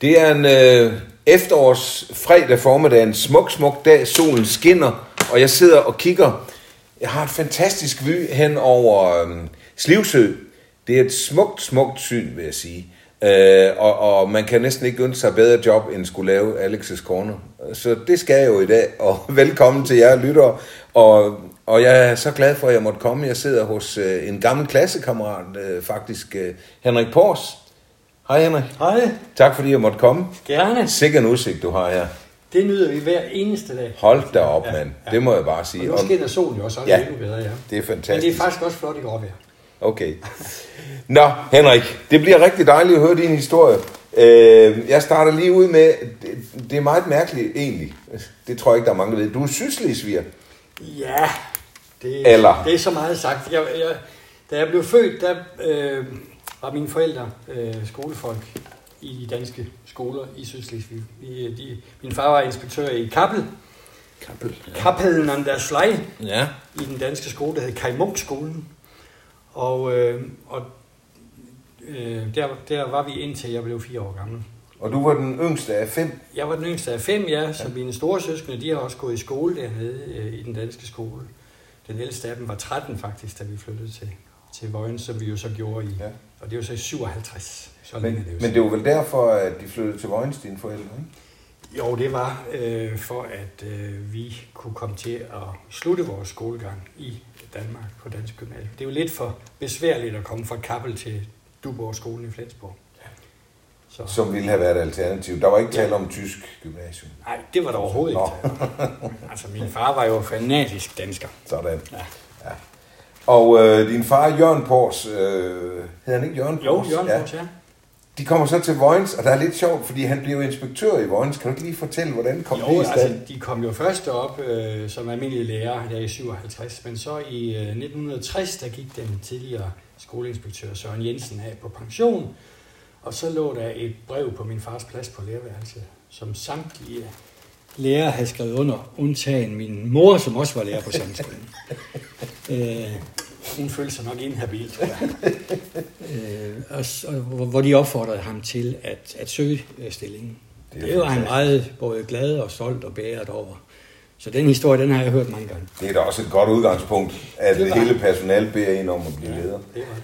Det er en øh, efterårs fredag formiddag, en smuk, smuk dag. Solen skinner, og jeg sidder og kigger. Jeg har et fantastisk vy hen over øh, Slivsø. Det er et smukt, smukt syn, vil jeg sige. Øh, og, og man kan næsten ikke ønske sig bedre job, end skulle lave Alex's Corner. Så det skal jeg jo i dag, og velkommen til jer lyttere. Og, og jeg er så glad for, at jeg måtte komme. Jeg sidder hos øh, en gammel klassekammerat, øh, faktisk øh, Henrik Pors. Hej Henrik. Hej, Tak fordi jeg måtte komme. gerne. Sikker en udsigt, du har her. Det nyder vi hver eneste dag. Hold da op, Ja, mand. ja. Det må jeg bare Og sige. nu Og skinner solen jo også, og det Ja. er endnu bedre, ja. det er Men det fantastisk. er faktisk også flot i gråvejr. Okay. Nå, Henrik, det bliver rigtig dejligt at høre din historie. Øh, jeg starter lige ud med, det, det er meget mærkeligt egentlig. Det tror jeg ikke, der er mange, der ved. Du er sydslesviger. Ja, det, Eller? det er så meget sagt. Jeg, jeg, da jeg blev født, der øh, var mine forældre øh, skolefolk i de danske skoler i Sydslesvig. De, de, min far var inspektør i Kappel, Kappel. Kappelen an der Slej, Ja. i den danske skole, der hed Kai Munk skolen. Og, øh, og øh, der, der var vi indtil jeg blev fire år gammel. Og du var den yngste af fem. Jeg var den yngste af fem, ja, så mine store søskende, de har også gået i skole dernede øh, i den danske skole. Den ældste af dem var 13 faktisk, da vi flyttede til, til Vojens, som vi jo så gjorde i, Ja. og det var så i 57. Så Men, længe er det jo men det var vel derfor, at de flyttede til Vojens, dine forældre, ikke? Jo, det var øh, for, at øh, vi kunne komme til at slutte vores skolegang i Danmark på Dansk Gymnasium. Det er jo lidt for besværligt at komme fra Kappel til Duborg skolen i Flensborg. Så, Som ville have været et alternativ. Der var ikke tale om tysk gymnasium. nej, det var der overhovedet Nå. ikke. altså, min far var jo fanatisk dansker. Sådan. Ja. Og øh, din far, Jørgen Pors, øh, hedder han ikke Jørgen Jo, Pors? Jørgen ja. ja. ja. De kommer så til Vojens, og der er lidt sjovt, fordi han blev inspektør i Vojens. Kan du ikke lige fortælle, hvordan kom Jo, det i stand? altså, de kom jo først op øh, som almindelige lærer der i 57, men så i øh, 1960, der gik den tidligere skoleinspektør Søren Jensen af på pension, og så lå der et brev på min fars plads på lærerværelset, som samtlige lærere havde skrevet under, undtagen min mor, som også var lærer på samme skole. øh, hun følte sig nok inhabil, tror jeg. øh, og, og, hvor- de opfordrede ham til at, at søge øh, stillingen. Det Det, var han fantastisk. meget både glad og stolt og bæret over. Så den historie, den har jeg hørt mange gange. Det er da også et godt udgangspunkt, at Det hele personalet beder en om at blive leder. Det var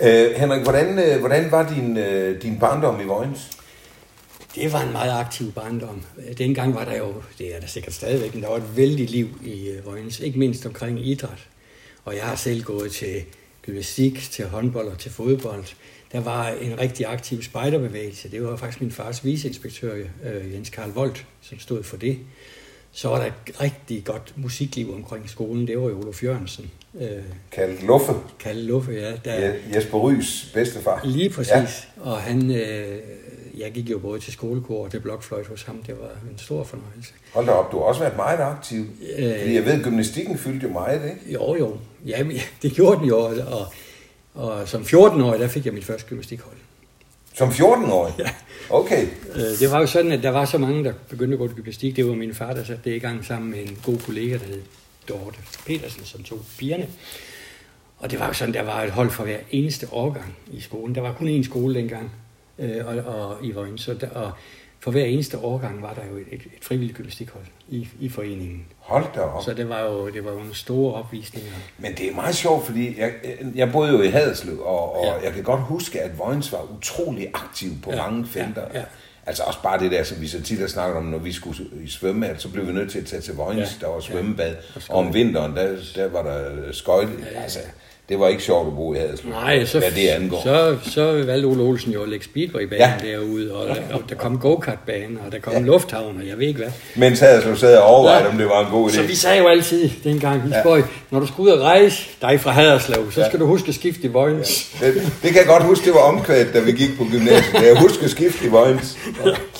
det. Øh, Henrik, hvordan, øh, hvordan var din, øh, din barndom i Vojens? Det var en meget aktiv barndom. Dengang var der jo, det er der sikkert stadigvæk, men der var et vældigt liv i Vojens, ikke mindst omkring idræt. Og jeg har selv gået til gymnastik, til håndbold og til fodbold. Der var en rigtig aktiv spejderbevægelse. Det var faktisk min fars viceinspektør, øh, Jens Karl Volt, som stod for det. Så var der et rigtig godt musikliv omkring skolen. Det var jo Olof Jørgensen, øh, Kaldt Luffe, Kalle Luffe, ja. Der, Je- Jesper Rys bedstefar. Lige præcis. Ja. Og han, øh, jeg gik jo både til skolekor og til blokfløjt hos ham. Det var en stor fornøjelse. Hold da op, du har også været meget aktiv. Øh. Fordi jeg ved, gymnastikken fyldte jo meget, ikke? Jo, jo. Ja, det gjorde den jo. Og, og som 14-årig, der fik jeg mit første gymnastikhold. Som 14-årig? Ja. Okay. Øh, Det var jo sådan, at der var så mange, der begyndte at gå til gymnastik. Det var min far, der satte det i gang sammen med en god kollega, der hed Dorte Petersen, som tog pigerne. Og det var jo sådan, der var et hold for hver eneste årgang i skolen. Der var kun én skole dengang øh, og, og i Vojens. Så der, og for hver eneste årgang var der jo et, et, et frivilligt gymnastikhold i, i foreningen. Hold da op. Så det var jo det var jo nogle store opvisninger. Men det er meget sjovt, fordi jeg, jeg boede jo i Haderslev, og, og ja. Ja. jeg kan godt huske, at Vojens var utrolig aktiv på ja. Ja, mange felter. ja, ja. Altså også bare det der, som vi så tit har snakket om, når vi skulle i svømme, så blev vi nødt til at tage til Vojens, ja. Ja, der var ja. svømmebad. Og Og om vinteren, der, der var der skøjte. Ja, ja. Altså, det var ikke sjovt at bo i Haderslev, Nej, så, hvad det angår. så, så valgte Ole Olsen jo at lægge speedwaybanen Ja. ja. derude, og, og der kom go-kart-bane, og der kom ja. lufthavn, og jeg ved ikke hvad. Mens Haderslev sad og overvejede, ja. Ja. om det var en god idé. Så vi sagde jo altid dengang, Ja. ja. Spøj, når du skal ud og rejse dig fra Haderslev, så Ja. skal du huske at skifte i Vojens. Det, det kan jeg godt huske, det var omkvædet, da vi gik på gymnasiet. Jeg husker skift i Vojens. Ja.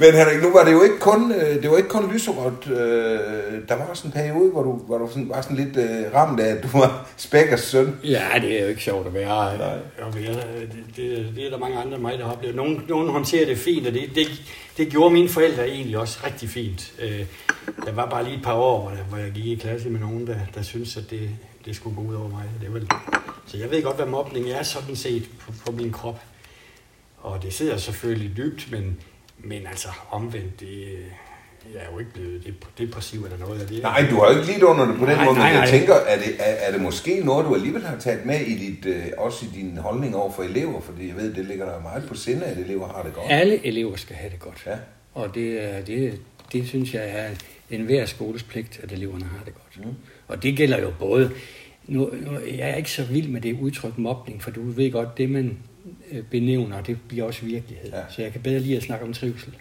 Men Henrik, nu var det jo ikke kun, øh, det var ikke kun lyserødt. Øh, Der var også en periode, hvor du, hvor du sådan, var sådan lidt øh, ramt af, at du var Spækkers søn. Ja, det er jo ikke sjovt at være. Nej. At være det, det, det, er der mange andre end mig, der har oplevet. Nogen, nogen håndterer det fint, og det, det, det gjorde mine forældre egentlig også rigtig fint. Der var bare lige et par år, hvor, der, hvor jeg gik i klasse med nogen, der, der syntes, at det, det skulle gå ud over mig. Det var, så jeg ved godt, hvad mobning er sådan set på, på min krop. Og det sidder selvfølgelig dybt, men Men altså omvendt, det, jeg er jo ikke blevet dep- depressiv eller noget af det. Nej, du har jo ikke lidt under det på den Nej, måde, men nej, jeg nej. tænker, er det, er, er det måske noget, du alligevel har taget med i dit, øh, også i din holdning over for elever? Fordi jeg ved, det ligger der meget på sinde, at elever har det godt. Alle elever skal have det godt. Ja. Og det, er- det, det synes jeg er en hver skoles pligt, at eleverne har det godt. Mm. Og det gælder jo både... Nu, nu, jeg er ikke så vild med det udtryk mobning, for du ved godt, det man øh, benævner, det bliver også virkelighed. Ja. Så jeg kan bedre lide at snakke om trivsel.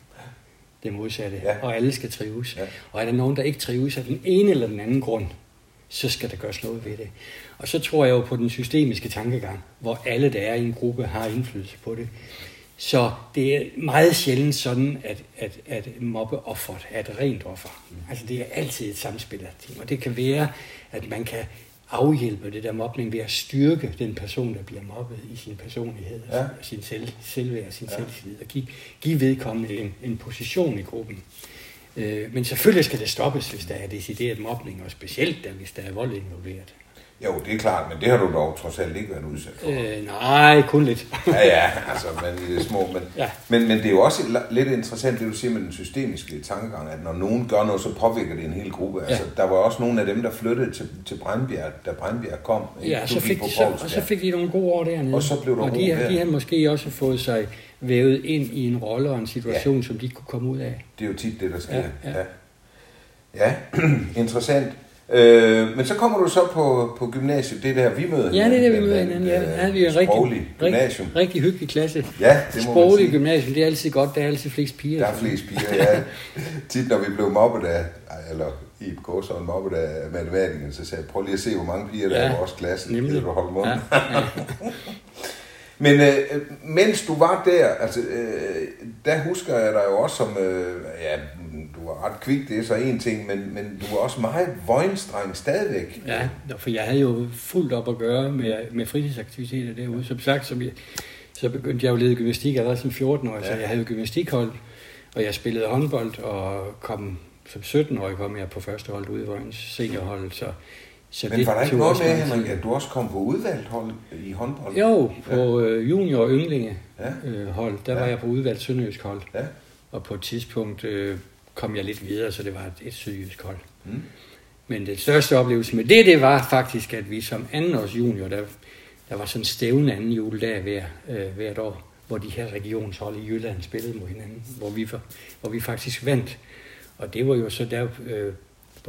Det modsatte. Ja. Og alle skal trives. Ja. Og er der nogen, der ikke trives af den ene eller den anden grund, så skal der gøres noget ved det. Og så tror jeg jo på den systemiske tankegang, hvor alle, der er i en gruppe, har indflydelse på det. Så det er meget sjældent sådan, at, at, at mobbeofferet er et rent offer. Altså det er altid et samspil af ting. Og det kan være, at man kan afhjælpe det der mobning ved at styrke den person, der bliver mobbet i sin personlighed, Ja. ja. sin selv, selvværd og sin Ja. selvtillid, og give, give vedkommende en, en position i gruppen. Øh, men selvfølgelig skal det stoppes, hvis der er decideret mobning, og specielt da, hvis der er vold involveret. Jo, det er klart, men det har du dog trods alt ikke været udsat for. Øh, nej, kun lidt. Ja, ja, altså, men i det små. Men, Ja. men, men det er jo også lidt interessant, det du siger med den systemiske tankegang, at når nogen gør noget, så påvirker det en hel gruppe. Altså, der var også nogle af dem, der flyttede til, til Brandbjerg, da Brandbjerg kom. Ja, så fik, på de, så, og så fik de nogle gode år dernede. Og så blev der og de, de har måske også fået sig vævet ind i en rolle og en situation, ja. som de kunne komme ud af. Det er jo tit det, der sker. Ja, ja. ja. ja. interessant. Øh, men så kommer du så på, på gymnasiet, det er der, vi møder Ja, det er det, vi møder den- hinanden. Ja, der øh, havde vi en rigtig, gymnasium. rigtig, rigtig hyggelig klasse. Ja, det må man Sproglig sige. gymnasium, det er altid godt, der er altid flest piger. Der er flest piger, ja. Tit når vi blev mobbet af, eller i et gåsøjne mobbet af matematikeren, så sagde jeg, prøv lige at se, hvor mange piger der Ja, er i vores klasse. nemlig. Gider du holde munden? Ja, ja. Men øh, mens du var der, altså, øh, der husker jeg dig jo også som, øh, ja, du var ret kvik, det er så en ting, men, men du var også meget vøjnstreng stadigvæk. Ja, for jeg havde jo fuldt op at gøre med, med fritidsaktiviteter derude. Som sagt, som jeg, så begyndte jeg jo at lede gymnastik allerede som 14-årig, ja. så jeg havde jo gymnastikhold, og jeg spillede håndbold, og kom som 17-årig kom jeg på første hold ude i Vojens seniorhold, så, så Men var der ikke noget med. Henrik, at du også kom på udvalgt hold i håndbold? Jo, på øh, junior og ynglinge Ja. øh, hold, der Ja. var jeg på udvalgt sønderjysk hold, Ja. og på et tidspunkt øh, kom jeg lidt videre, så det var et, et sydjysk hold. Mm. Men den største oplevelse med det, det var faktisk, at vi som andenårs junior, der, der var sådan en stævne anden juledag hver, øh, hvert år, hvor de her regionshold i Jylland spillede mod hinanden, hvor vi, hvor vi faktisk vandt. Og det var jo så der, øh,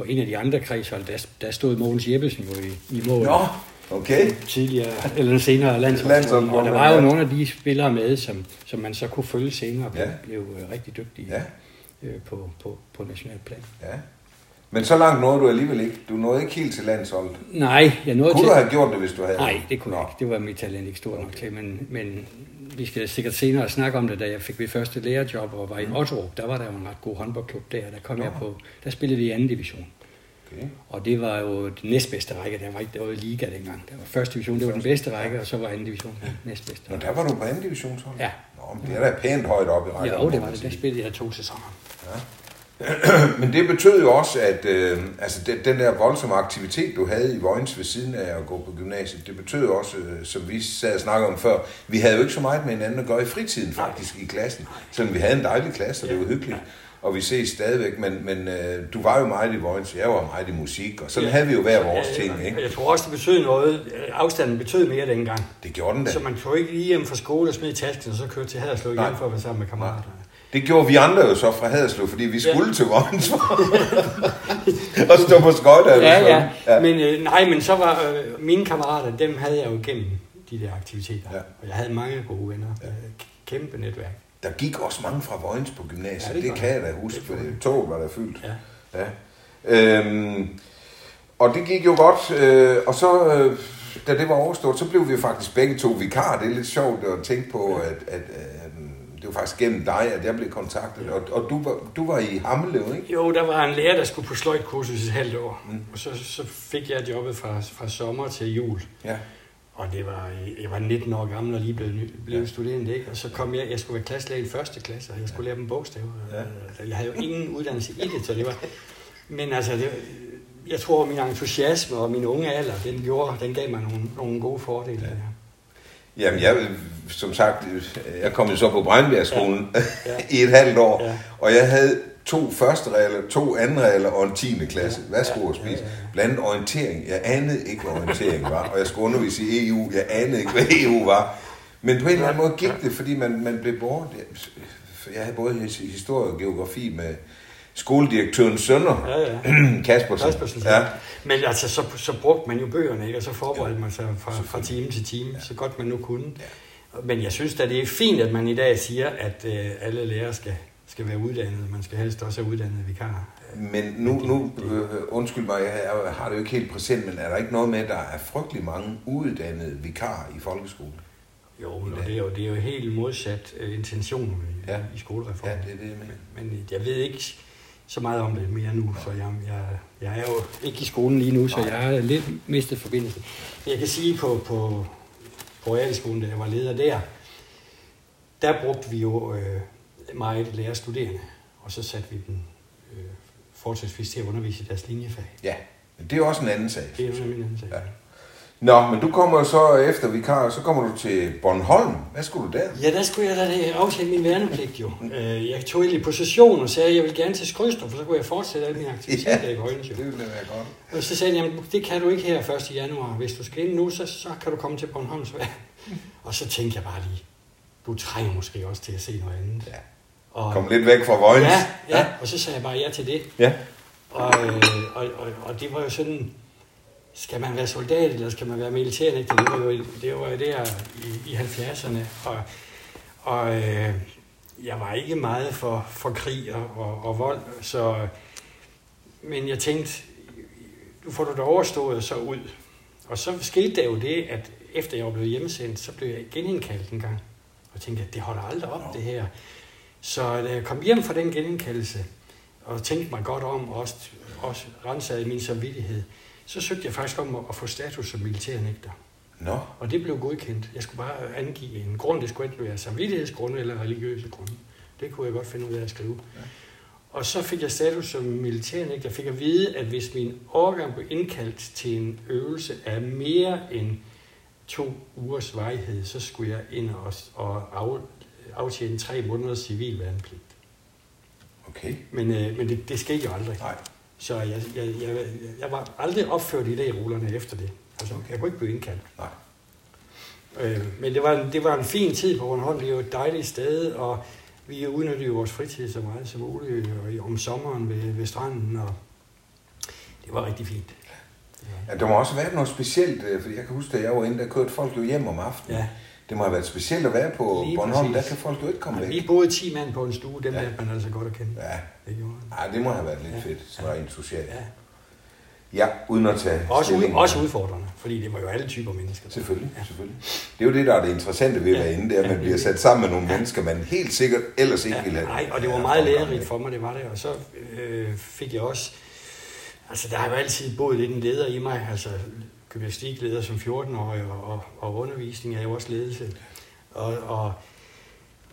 på en af de andre kredshold, der, der stod Mogens Jeppesen jo i, i mål. Nå, okay. Tidligere, eller senere landsholdstræner. Landshold, Og der var jo nogle af de spillere med, som, som man så kunne følge senere, og blev, Ja. blev øh, rigtig dygtige Ja. øh, på, på, på nationalt plan. Ja. Men så langt nåede du alligevel ikke. Du nåede ikke helt til landsholdet. Nej, jeg nåede Kunne til... du have gjort det, hvis du havde? Nej, det kunne Nå. jeg ikke. Det var mit talent ikke stort nok til. Men, men vi skal sikkert senere snakke om det, da jeg fik mit første lærerjob og var i Otterup. Der var der jo en ret god håndboldklub der. Der kom Nå. jeg på. Der spillede vi i anden division. Okay. Og det var jo den næstbedste række. Der var ikke der var liga dengang. Der var første division, det var den bedste række, og så var anden division den næstbedste. Nå, der var du på anden divisionshold? Ja. Nå, men det er da pænt højt op i rækken. Ja, det var det. Der spillede jeg to sæsoner. Men det betød jo også, at øh, altså den, den der voldsomme aktivitet, du havde i Vojens ved siden af at gå på gymnasiet, det betød også, øh, som vi sad og snakkede om før, vi havde jo ikke så meget med hinanden at gøre i fritiden faktisk i klassen. Selvom vi havde en dejlig klasse, og det var hyggeligt. Og vi ses stadigvæk, men, men øh, du var jo meget i Vojens, jeg var meget i musik, og sådan Ja. havde vi jo hver vores ting, ikke? Jeg tror også, det betød noget. Afstanden betød mere dengang. Det gjorde den da. Så man tog ikke lige hjem fra skole og smed tasken, og så kørte til Haderslev hjem for at være sammen med kammeraterne. Det gjorde vi andre jo så fra Haderslev, fordi vi skulle til Vojens og stå på skøjter. Ja, sådan. ja. Men øh, nej, men så var øh, mine kammerater, dem havde jeg jo igennem de der aktiviteter. Ja. Og jeg havde mange gode venner. Ja. Kæmpe netværk. Der gik også mange fra Vojens på gymnasiet, Ja, ja, det det, kan jeg da huske, for toget var der fyldt. Ja. Ja. Øhm, og det gik jo godt, øh, og så, øh, da det var overstået, så blev vi faktisk begge to vikar. Det er lidt sjovt at tænke på, at, at øh, var faktisk gennem dig, at jeg blev kontaktet, og, og du, var, du var i Hammelev, ikke? Jo, der var en lærer, der skulle på sløjtkursus et halvt år. Mm. Og så, så fik jeg jobbet fra, fra sommer til jul. Ja. Og det var, jeg var 19 år gammel og lige blevet, ny- blevet Ja. studerende, ikke? Og så kom jeg, jeg skulle være klasselærer i første klasse, og jeg skulle lære dem bogstaver. Ja. Altså, Jeg havde jo ingen uddannelse i det, så det var... Men altså, det, jeg tror, min entusiasme og min unge alder, den, gjorde, den gav mig nogle, nogle gode fordele. Ja. Ja. Jamen, jeg, som sagt, jeg kom jo så på Brøndbjergskolen ja. Ja. i et halvt år, Ja. og jeg havde to første regler, to anden regler og en 10. klasse. Hvad skulle jeg spise? Blandt andet orientering. Jeg anede ikke, hvad orientering var, og jeg skulle undervise i EU. Jeg anede ikke, hvad EU var. Men på en eller anden måde gik det, fordi man, man blev bort. Jeg havde både historie og geografi med skoledirektørens sønner, Ja, ja. Kaspersen. Kaspersen, Ja. ja. Men altså, så, så brugte man jo bøgerne, ikke? og så forberedte man sig fra, fra time til time, ja. så godt man nu kunne. Ja. Men jeg synes da, det er fint, at man i dag siger, at øh, alle lærere skal, skal være uddannede. Man skal helst også have uddannede vikarer. Men nu, nu øh, undskyld mig, jeg, har det jo ikke helt præsent, men er der ikke noget med, at der er frygtelig mange uuddannede vikarer i folkeskolen? Jo, og det er jo, det er jo helt modsat øh, intentionen i, Ja. i skolereformen. Ja, det er det, mener. Men jeg ved ikke så meget om det mere nu, så jeg, jeg, jeg er jo ikke i skolen lige nu, så Nej. jeg har lidt mistet forbindelse. Men jeg kan sige på, på, på realskolen, da jeg var leder der, der brugte vi jo øh, meget lærerstuderende, og så satte vi dem øh, fortsætvis til at undervise i deres linjefag. Ja, men det er jo også en anden sag. Det er jo en anden sag. Ja. Nå, men du kommer så efter vikar, så kommer du til Bornholm. Hvad skulle du der? Ja, der skulle jeg da aftale min værnepligt jo. Øh, Jeg tog egentlig position og sagde, at jeg vil gerne til Skrydstrup, for så kunne jeg fortsætte alle mine aktiviteter i Vojens jo. det ville være godt. Og så sagde jeg, jamen, det kan du ikke her 1. januar. Hvis du skal ind nu, så, så kan du komme til Bornholms Vær. Og så tænkte jeg bare lige, du trænger måske også til at se noget andet. Ja. Og, Kom lidt væk fra Vojens. ja, ja, og så sagde jeg bare ja til det. ja. Og, øh, og, og, og det var jo sådan, skal man være soldat, eller skal man være militærnægter? Det var jo, det var jo der i, i 70'erne. Og, og øh, jeg var ikke meget for, for krig og, og, og vold, så, men jeg tænkte, nu får du det overstået så ud. Og så skete der jo det, at efter jeg var blevet hjemmesendt, så blev jeg genindkaldt en gang. Og tænkte, at det holder aldrig op, det her. Så da jeg kom hjem fra den genindkaldelse, og tænkte mig godt om, og også, også rensede min samvittighed, så søgte jeg faktisk om at, få status som militærnægter. Nå, Og det blev godkendt. Jeg skulle bare angive en grund. Det skulle enten være samvittighedsgrunde eller religiøse grunde. Det kunne jeg godt finde ud af at skrive. Ja. Og så fik jeg status som militærnægter. Jeg fik at vide, at hvis min overgang blev indkaldt til en øvelse af mere end to ugers varighed, så skulle jeg ind og, og af, aftjene tre måneders civil værnepligt. okay. Men, øh, men det, det skete jo aldrig. Nej. Så jeg, jeg, jeg, jeg var aldrig opført i dag-rullerne efter det. Altså, jeg kunne ikke blive indkaldt. Nej. Øh, men det var, en, det var en fin tid på Bornholm. Det er jo et dejligt sted, og vi udnyttede jo vores fritid så meget som muligt og i- om sommeren ved, ved stranden, og det var rigtig fint. Ja, der må også været noget specielt, øh, fordi jeg kan huske, da jeg var inde, der kørte folk jo hjem om aftenen. Ja. Det må have været specielt at være på Lige Bornholm, præcis. der kan folk jo ikke komme væk. vi boede 10 mand på en stue, dem Ja. ja. der man altså godt at kende. Ja, Det gjorde. Ej, det må have været lidt Ja. fedt, så rent socialt. Ja. Ja, uden at tage Også, ud, også udfordrende, fordi det var jo alle typer mennesker. Selvfølgelig, Ja. selvfølgelig. Det er jo det, der er det interessante ved at Ja. være inde, det er, at man Ja. bliver sat sammen med nogle mennesker, man helt sikkert ellers ikke Ja, ville have. nej, og det var meget lærerigt for mig, det var det. Og så øh, fik jeg også... Altså, der har jo altid boet lidt en leder i mig. Altså, gymnastikleder som 14-årig, og, og, og undervisning er jo også ledelse. Og, og,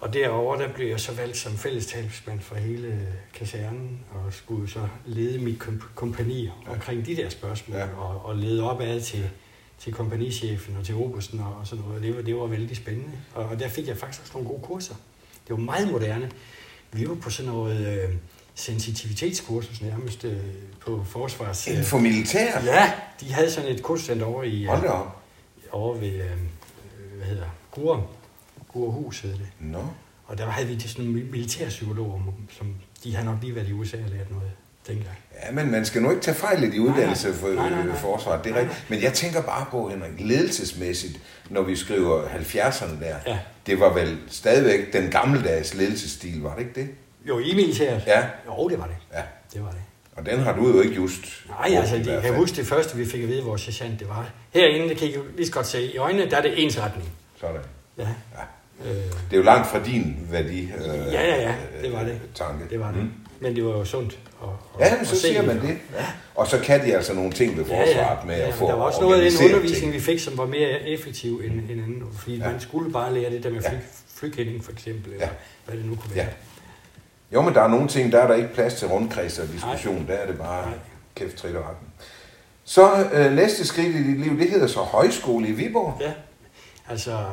og derover der blev jeg så valgt som fællestalsmand for hele kasernen, og skulle så lede mit kom- kompani omkring de der spørgsmål, Ja. og, og lede opad til, til kompagnichefen og til obersten og sådan noget. Det var, det var vældig spændende. Og, og der fik jeg faktisk også nogle gode kurser. Det var meget moderne. Vi var på sådan noget øh, sensitivitetskursus nærmest øh, på forsvars... Inden for militær? Ja, de havde sådan et kurscenter over i... Hold da op. over ved, øh, hvad hedder Gurum. Gurhus hed det. Nå. Og der havde vi til sådan nogle militærpsykologer, som de har nok lige været i USA og lært noget dengang. Ja, men man skal nu ikke tage fejl i de uddannelse for Nej, nej, nej. øh, forsvaret. Det er Nej, rigtigt. Men jeg tænker bare på, Henrik, ledelsesmæssigt, når vi skriver 70'erne der, Ja. det var vel stadigvæk den gammeldags ledelsesstil, var det ikke det? Jo, i militæret. Ja. Jo, det var det. Ja. Det var det. Og den har du jo ikke just. Nej, altså, det, hvert jeg kan huske det første, vi fik at vide, vores sergeant, det var. Herinde, det kan I lige så godt se, i øjnene, der er det ensretning. Sådan. Ja. Ja. Øh, Det er jo langt fra din værdi. Øh, Ja, ja, ja, det var det. øh, Tanke. det var det. Mm. Men det var jo sundt. Og, og, Ja, men så siger man det. Ja. Og så kan de altså nogle ting ved forsvaret med ja, at men få Der var også noget af den undervisning, ting. vi fik, som var mere effektiv end, end anden. Fordi Ja. ja. man skulle bare lære det der med Ja. fly, flykending for eksempel, eller Ja. hvad det nu kunne Ja. Jo, men der er nogle ting, der er der ikke plads til rundkreds og diskussion. Der er det bare Nej. kæft trit og retten. Så øh, næste skridt i dit liv, det hedder så højskole i Viborg. Ja. Altså,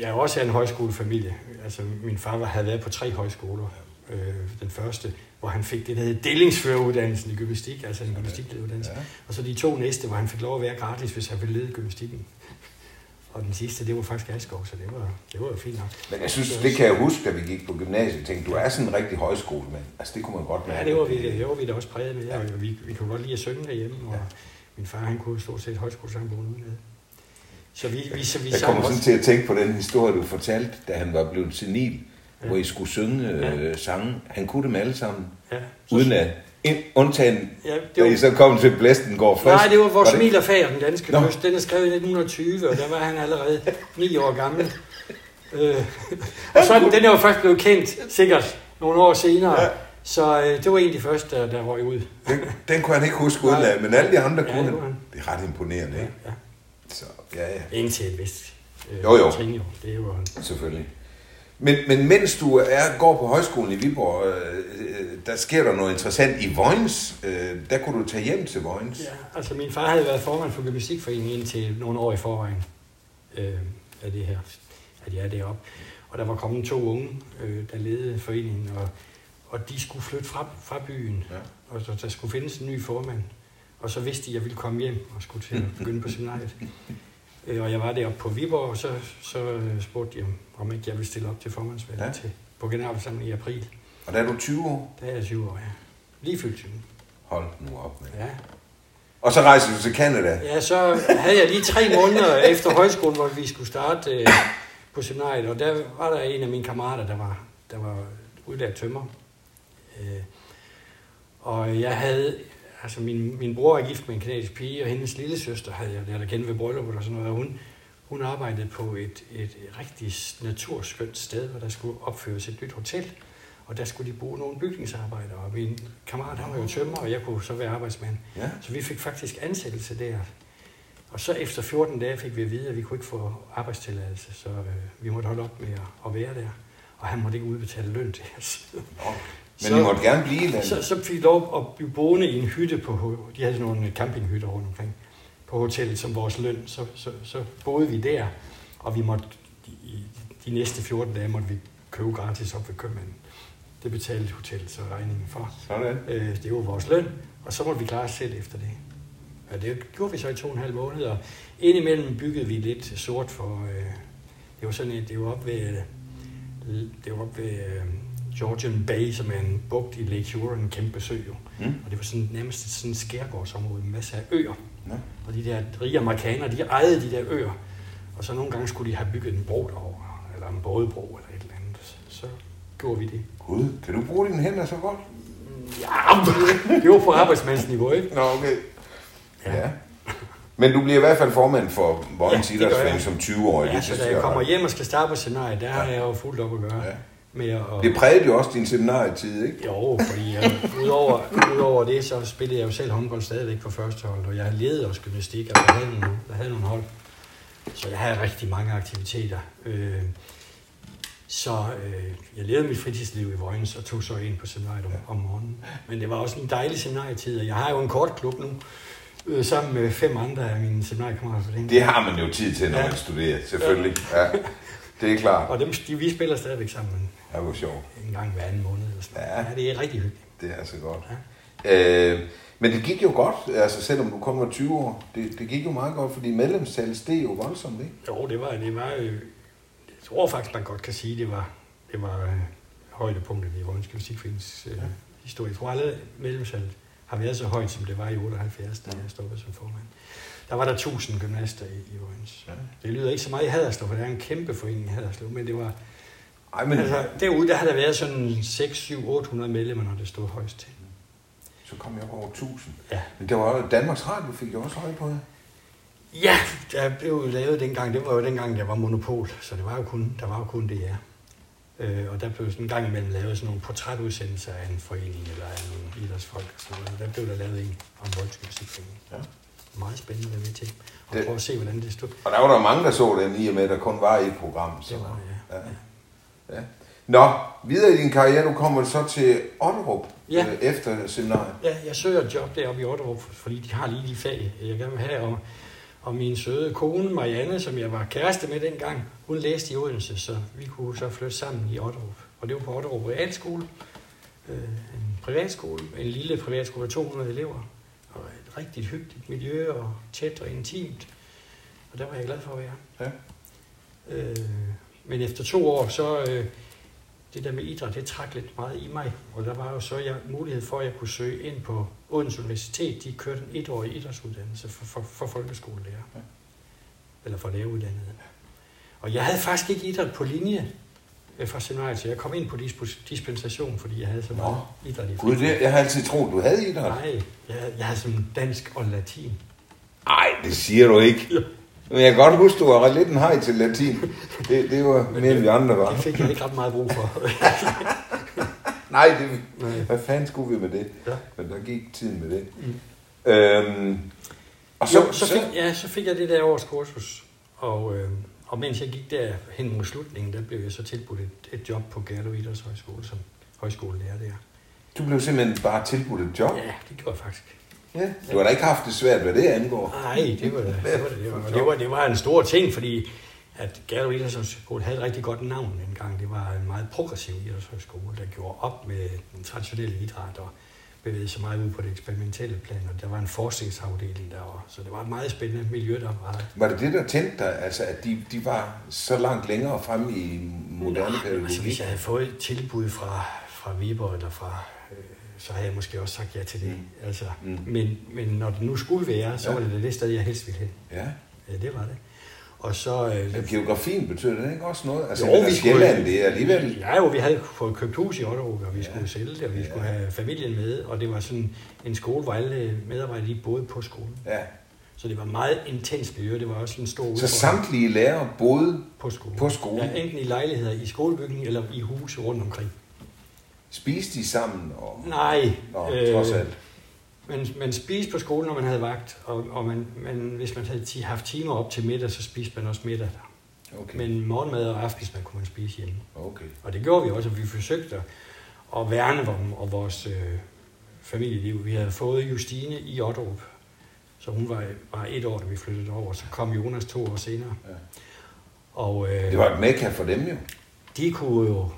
jeg er også en højskolefamilie. Altså, min far var- havde været på tre højskoler. Øh, den første, hvor han fik det, der hedder delingsføreruddannelsen i gymnastik, altså en gymnastiklederuddannelse. Ja. Og så de to næste, hvor han fik lov at være gratis, hvis han ville lede gymnastikken. Og den sidste, det var faktisk Askov, så det var, det var jo fint nok. Men jeg synes, det kan jeg huske, da vi gik på gymnasiet. Tænkte, du er sådan en rigtig højskolemand. Altså, det kunne man godt mærke. Ja, det var vi, det var vi da også præget med. Og vi, vi kunne godt lide at synge derhjemme, og min far, han kunne stort set højskolesangbogen udenad. Så vi, vi, så vi Jeg kommer sådan til at tænke på den historie, du fortalte, da han var blevet senil, Ja. hvor I skulle synge Ja. øh, sange. Han kunne dem alle sammen, Ja, uden at undtagen, Ja, da det I var, så kom til Blæsten går frisk. nej, det var vores smil og fag den danske Nå. kyst. Den er skrevet i 1920, og der var han allerede ni år gammel. Øh, og så, er den er jo først blevet kendt, sikkert, nogle år senere. Ja. Så øh, det var en af de første, der, der røg ud. Den, den kunne han ikke huske udenad, men alle de andre Ja, kunne det han. var han. Det er ret imponerende, Ja, ikke? ja. Så, ja, ja, Indtil et vist øh, Jo, jo. trin, jo. Det jo selvfølgelig. Men, men mens du er, går på højskolen i Viborg, øh, øh, der sker der noget interessant i Vojens. Øh, der kunne du tage hjem til Vojens. Ja, altså min far havde været formand for gymnastikforeningen indtil nogle år i forvejen øh, af det her, at jeg er deroppe. Og der var kommet to unge, øh, der ledede foreningen, og, og de skulle flytte fra, fra byen, Ja. og så der skulle findes en ny formand. Og så vidste de, at jeg ville komme hjem og skulle til at begynde på seminariet. Øh, og jeg var deroppe på Viborg, og så, så øh, spurgte de, om- ikke jeg ville stille op til formandsvalget Ja. til, på generalforsamlingen i april. Og der er du 20 år. Der er jeg 20 år, ja. Lige fyldt 20. Hold nu op. Med. Ja. Og så rejser du til Canada. Ja, så havde jeg lige tre måneder efter højskolen, hvor vi skulle starte øh, på seminariet, og der var der en af mine kammerater, der var, der var udlært tømmer. Øh, og jeg havde, altså min, min bror er gift med en kanadisk pige, og hendes lille søster havde jeg lært at kende ved brylluppet og sådan noget, og hun, hun arbejdede på et, et rigtig naturskønt sted, hvor der skulle opføres et nyt hotel, og der skulle de bruge nogle bygningsarbejdere, og min kammerat, han var jo tømmer, og jeg kunne så være arbejdsmand. Ja. Så vi fik faktisk ansættelse der. Og så efter 14 dage fik vi at vide, at vi kunne ikke få arbejdstilladelse, så øh, vi måtte holde op med at, at være der. Og han måtte ikke udbetale løn til os. Men Så- I måtte gerne blive i landet. Så, så fik vi lov at blive boende i en hytte på, de havde sådan nogle campinghytter rundt omkring på hotellet som vores løn. Så, så, så boede vi der, og vi måtte, de, de næste 14 dage måtte vi købe gratis op ved købmanden. Det betalte hotellet så regningen for. Sådan. Øh, det var vores løn, og så måtte vi klare os selv efter det. Og det gjorde vi så i to og en halv måned, og indimellem byggede vi lidt sort for... Øh, det var sådan et, det var op ved, øh, det var op ved øh, Georgian Bay, som er en bugt i Lake Huron, en kæmpe sø jo. Mm. Og det var sådan nærmest sådan et skærgårdsområde med masser af øer. Nå. Og de der rige amerikanere, de ejede de der øer. Og så nogle gange skulle de have bygget en bro derover, eller en bådebro eller et eller andet. Så, så gjorde vi det. Gud, kan du bruge dine hænder så godt? Ja, det var på arbejdsmandsniveau, ikke? Nå, okay. Ja. ja. Men du bliver i hvert fald formand for Vojens Ja, ja, Idrætsforening som 20-årig. Ja, så da jeg kommer er- hjem og skal starte på scenariet, der har jeg jo fuldt op at gøre Ja. Med at... Det prægede jo også din seminarietid, ikke? Jo, fordi jeg, udover, udover det, så spillede jeg jo selv håndbold stadigvæk på første hold, og jeg leder også gymnastik, og jeg havde nogle, jeg havde nogle hold. Så jeg havde rigtig mange aktiviteter. Øh, så øh, jeg levede mit fritidsliv i Vojens og tog så ind på seminariet om, om morgenen. Men det var også en dejlig seminarietid, og jeg har jo en kort klub nu, øh, sammen med fem andre af mine seminariekammerater. Det har man jo tid til, når Ja. man studerer, selvfølgelig. Ja, det er klart. Og dem, de, vi spiller stadigvæk sammen Det var sjovt. en gang hver anden måned. Eller sådan. Ja. Ja. ja, det er rigtig hyggeligt. Det er så godt. Øh, men det gik jo godt, altså selvom du kun var 20 år. Det, det gik jo meget godt, fordi medlemstallet steg jo voldsomt, ikke? Jo, det var, det var øh, jeg tror faktisk, man godt kan sige, det var, det var øh, højdepunktet i Vojens Gymnastikforenings øh, historie. Jeg tror aldrig, medlemstallet har været så højt, som det var i 78, da jeg stoppede som formand. Der var der 1000 gymnaster i, i Vojens. Ja. Det lyder ikke så meget i Haderslev, for det er en kæmpe forening i Haderslev, men det var, Ej, men altså, derude der har der været sådan 6, 7, 800 medlemmer, når det stod højst til. så kom jeg op over 1000. Ja. Men det var jo- Danmarks Radio fik jo også høje på det. Ja, der blev jo lavet dengang, det var jo dengang, der var monopol, så det var jo kun, der var jo kun det, ja. Øh, og der blev sådan en gang imellem lavet sådan nogle portrætudsendelser af en forening eller af nogle idrætsfolk og sådan noget. Der blev der lavet en om Volds Musikforening. Ja. Meget spændende at være med til. Og Det- prøve at se, hvordan det stod. Og der var der mange, der så den i og med, at der kun var et program. Så. Det var, ja. Ja. Ja. Nå, videre i din karriere, du kommer så til Otterup Ja. øh, efter seminariet. Ja, jeg søger et job deroppe i Otterup, fordi de har lige de fag, jeg gerne vil have. Og, Og min søde kone, Marianne, som jeg var kæreste med dengang, hun læste i Odense, så vi kunne så flytte sammen i Otterup. Og det var på Otterup Realskole, øh, en privatskole, en lille privatskole med 200 elever. Rigtig hyggeligt miljø og tæt og intimt. Og der var jeg glad for at være. Ja. Øh, men efter to år, så øh, det der med idræt, det trak lidt meget i mig. Og der var jo så jeg, mulighed for, at jeg kunne søge ind på Odense Universitet. De kørte en etårig idrætsuddannelse for, for, for folkeskolelærer. Ja. Eller for læreruddannede. Og jeg havde faktisk ikke idræt på linje fra seminariet, så jeg kom ind på disp- dispensation, fordi jeg havde så meget idræt i Gud, det, jeg har altid troet, du havde idræt. Nej, jeg, jeg havde som dansk og latin. Nej, det siger du ikke. Ja. Men jeg kan godt huske, du var lidt en hej til latin. Det, det var mere end vi andre var. Det fik jeg ikke ret meget brug for. Nej, det, Nej. hvad fanden skulle vi med det? Ja. Men der gik tiden med det. Mm. Øhm, og Så, jo, så, fik, ja, så fik jeg det der års kursus, og, øh, og mens jeg gik der hen mod slutningen, der blev jeg så tilbudt et, et job på Gerlev Idrætshøjskole som højskolelærer der. Du blev simpelthen bare tilbudt et job. Ja, det gjorde jeg faktisk. Ja. Du har da ikke haft det svært, hvad det angår. Nej, det var det. Det var, det, det, var, det, var, det var en stor ting, fordi at Gerlev Idrætshøjskole havde et rigtig godt navn dengang. Det var en meget progressiv idrætshøjskole, der gjorde op med den traditionelle idræt og bevægede sig meget ud på det eksperimentelle plan. Og der var en forskningsafdeling derovre, så det var et meget spændende miljø, der var. Var det det, der tændte dig, altså, at de, de var så langt længere fremme i moderne pædagogik? Altså, hvis jeg havde fået et tilbud fra, fra Viborg eller fra, øh, så havde jeg måske også sagt ja til det. Mm. Altså, Mm. men, men når det nu skulle være, så Ja. var det det sted, jeg helst ville hen. Ja, Ja, det var det. Og så... Øh, men geografien betød det ikke også noget? Altså, Jo, vi skulle- det er alligevel... Ja, jo, vi havde fået købt hus i Otterup, og vi Ja. skulle sælge det, og vi Ja. skulle have familien med, og det var sådan en skole, hvor alle medarbejdere lige boede på skolen. Ja. Så det var meget intens miljø, det var også en stor Så udfordring samtlige lærere boede på skolen. på skolen. Ja, enten i lejligheder i skolebygningen eller i huse rundt omkring. Spiste de sammen? Og... Nej, Nå, trods alt. Man, man spiste på skolen, når man havde vagt, og, og man, man, hvis man havde haft timer op til middag, så spiste man også middag der. Okay. Men morgenmad og aftensmad kunne man spise hjemme. okay. Og det gjorde vi også, og vi forsøgte at værne om, om vores øh, familieliv. Vi havde fået Justine i Otterup, så hun var bare et år, da vi flyttede over. Så kom Jonas to år senere. Ja. Og øh, Det var et mekka for dem jo. de kunne jo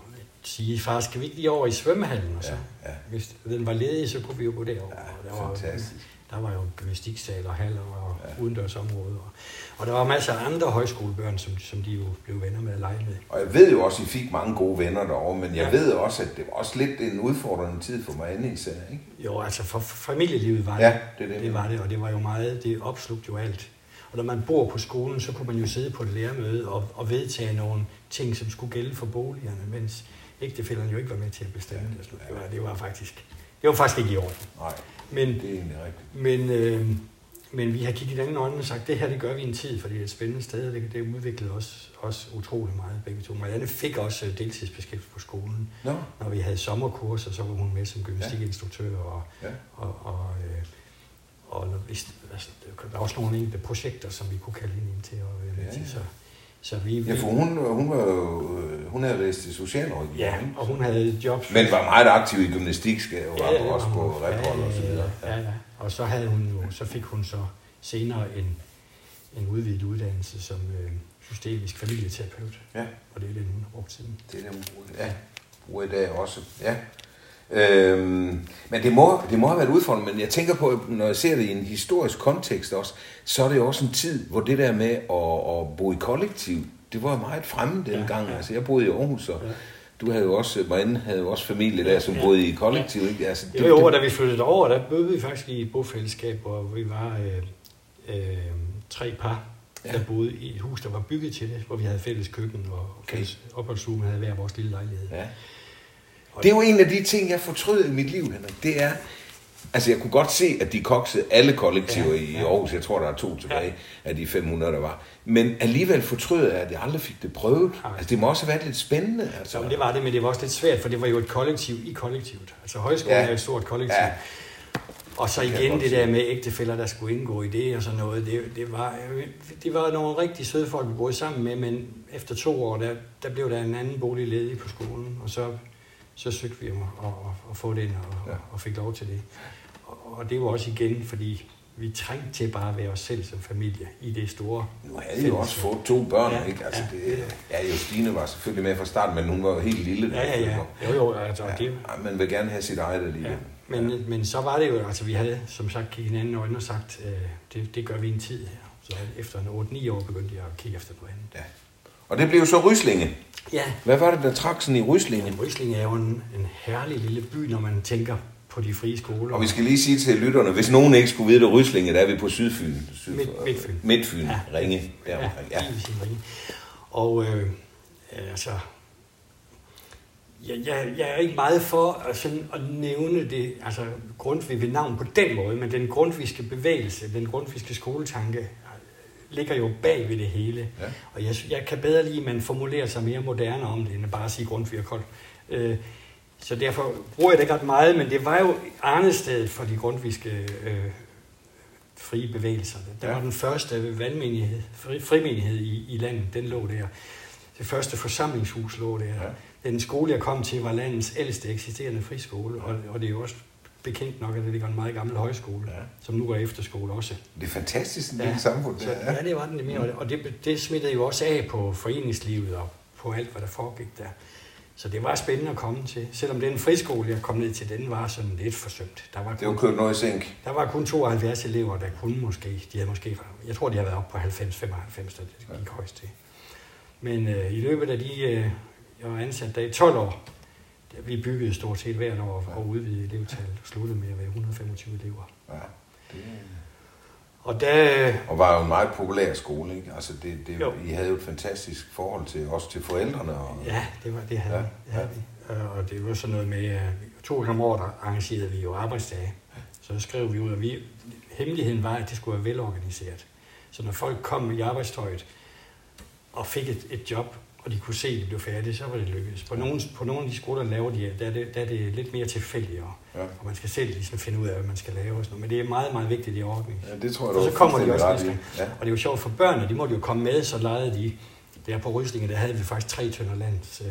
sige, far, skal vi ikke lige over i svømmehallen? Og så, Ja, ja. Hvis den var ledig, så kunne vi jo gå derover. Ja, og der var, fantastisk. der var jo gymnastiksal og haller og Ja. udendørsområder. Og, og der var masser af andre højskolebørn, som, som de jo blev venner med at lege med. Og jeg ved jo også, at I fik mange gode venner derovre, men jeg Ja. ved også, at det var også lidt en udfordrende tid for mig især, ikke? Jo, altså for familielivet var det. Ja, det det. Det var det, og det var jo meget, det opslugte jo alt. Og når man bor på skolen, så kunne man jo sidde på et lærermøde og, og vedtage nogle ting, som skulle gælde for boligerne, mens ægtefælderne jo ikke var med til at bestemme det. og sådan noget. Det var, det var faktisk, det var faktisk ikke i orden. Nej, Men, det er egentlig rigtigt. men, øh, men vi har kigget hinanden i øjnene og sagt, det her det gør vi en tid, for det er et spændende sted, og det, det udviklede os også utrolig meget begge to. Marianne fik også øh, deltidsbeskæftigelse på skolen. Nå, Når vi havde sommerkurser, så var hun med som gymnastikinstruktør og, ja. og, og, øh, og vi, altså, der var også nogle enkelte projekter, som vi kunne kalde hende ind til at være med Ja, til. ja. Så, så vi, Ja, for hun, hun, var jo, øh, hun havde læst til socialrådgiver, ja, og hun havde et job. Men var meget aktiv i gymnastik, skal jeg jo ja, det også var på hun. rephold og så videre. Ja, ja, ja. Og så, havde hun jo, så fik hun så senere en, en udvidet uddannelse som øh, systemisk familieterapeut. Ja. Og det er den, hun har brugt siden. Det er det, hun bruger. Ja, bruger i dag også. Ja. Øhm, men det må, det må have været udfordrende, men jeg tænker på, når jeg ser det i en historisk kontekst også, så er det jo også en tid, hvor det der med at, at bo i kollektiv, det var meget fremme dengang. Ja, ja. Altså, jeg boede i Aarhus, og Ja. du havde jo også, Marianne havde jo også familie der, som Ja. boede i kollektiv. Ikke? Altså, Det var jo, og da vi flyttede over, der boede vi faktisk i et bofællesskab, hvor vi var øh, øh, tre par, Ja. der boede i et hus, der var bygget til det, hvor vi havde fælles køkken og Okay. fælles opholdsstue, havde hver vores lille lejlighed. Ja. Det er jo en af de ting, jeg fortrød i mit liv, Henrik. Det er, altså jeg kunne godt se, at de koksede alle kollektiver Ja, i ja. Aarhus. Jeg tror, der er to tilbage af de 500, der var. Men alligevel fortrød jeg, at jeg aldrig fik det prøvet. Nej. Altså det må også have været lidt spændende. Altså. Så men det var det, men det var også lidt svært, for det var jo et kollektiv i kollektivet. Altså højskolen Ja. ja. er et stort kollektiv. Ja. Ja. Og så igen det der med ægtefælder, der skulle indgå i det og sådan noget. Det, det, var, det var nogle rigtig søde folk, vi boede sammen med, men efter to år, der, der blev der en anden bolig ledig på skolen, og så, så søgte vi om at, at, at få den og, Ja. ja. og fik lov til det. Og, og det var også igen, fordi vi trængte til bare at være os selv som familie i det store. Nu havde I jo også fået to børn, Ja, ikke? Altså, ja. det, ja, Justine var selvfølgelig med fra starten, men hun var jo helt lille. Ja, ja, ja. Jo, jo, altså, Ja, ja. det, ja, man vil gerne have sit eget alligevel. ja. Men, men så var det jo, altså vi havde som sagt kigget hinanden i øjnene og sagt, øh, det, det gør vi en tid her. Så efter en 8-9 år begyndte jeg at kigge efter noget andet. Og det blev så Ryslinge. Ja, Hvad var det, der trak sådan i Ryslinge? men Rysling er jo en, en herlig lille by, når man tænker på de frie skoler. Og vi skal lige sige til lytterne, hvis nogen ikke skulle vide det, Ryslinge, der er vi på Sydfyn. Syd Midt- Midtfyn. Midtfyn, Ja. Ringe. Der Ja, ja. Ringe. Og øh, altså, jeg, jeg, jeg er ikke meget for at, sådan, at nævne det, altså Grundtvig ved navn på den måde, men den grundviske bevægelse, den grundviske skoletanke, ligger jo bag ved det hele. Ja. Og jeg, jeg kan bedre lide, at man formulerer sig mere moderne om det, end at bare sige Grundtvig og Kold. Øh, så derfor bruger jeg det ikke ret meget, men det var jo arnestedet for de grundviske øh, frie bevægelser. Der Ja. var den første valgmenighed, fri, frimenighed i, i landet, den lå der. Det første forsamlingshus lå der. Ja. Den skole, jeg kom til, var landets ældste eksisterende friskole, og, og det er jo også bekendt nok, at det ligger en meget gammel højskole, Ja. ja. som nu er efterskole også. Det er fantastisk, en Ja. samfund. Der. ja, det var den mere, og det- og det, det smittede jo også af på foreningslivet og på alt, hvad der foregik der. Så det var spændende at komme til. Selvom den friskole, jeg kom ned til, den var sådan lidt forsømt. Der var Det var kun, kørt noget i sænk. der var kun 72 elever, der kunne måske, de havde måske, jeg tror, de har været op på 90-95, da det gik højst til. Men øh, i løbet af de, øh, jeg var ansat der i 12 år, vi byggede stort set hvert år og udvidede elevtallet og sluttede med at være 125 elever. Ja. Det, Og der, og var jo en meget populær skole, ikke? Altså, det, det, Jo. I havde jo et fantastisk forhold til, også til forældrene. Og, Ja, det, var, det havde Ja, ja, vi. Det havde vi. Øh, Og det var sådan noget med, at to gange om året arrangerede vi jo arbejdsdage. Så skrev vi ud, at vi, hemmeligheden var, at det skulle være velorganiseret. Så når folk kom i arbejdstøjet og fik et, et job, og de kunne se, at de blev færdige, så var det lykkedes. På nogle, på nogle af de skoler, der laver de, der er det, der er det lidt mere tilfældigt, og, Ja. og man skal selv ligesom finde ud af, hvad man skal lave. Og sådan noget. Men det er meget, meget vigtigt i ordning. ja, det tror jeg, Og så kommer de også næste Ja. Og det er jo sjovt for børnene, de måtte jo komme med, så legede de. Der på Ryslinge, der havde vi faktisk tre tønder lands øh,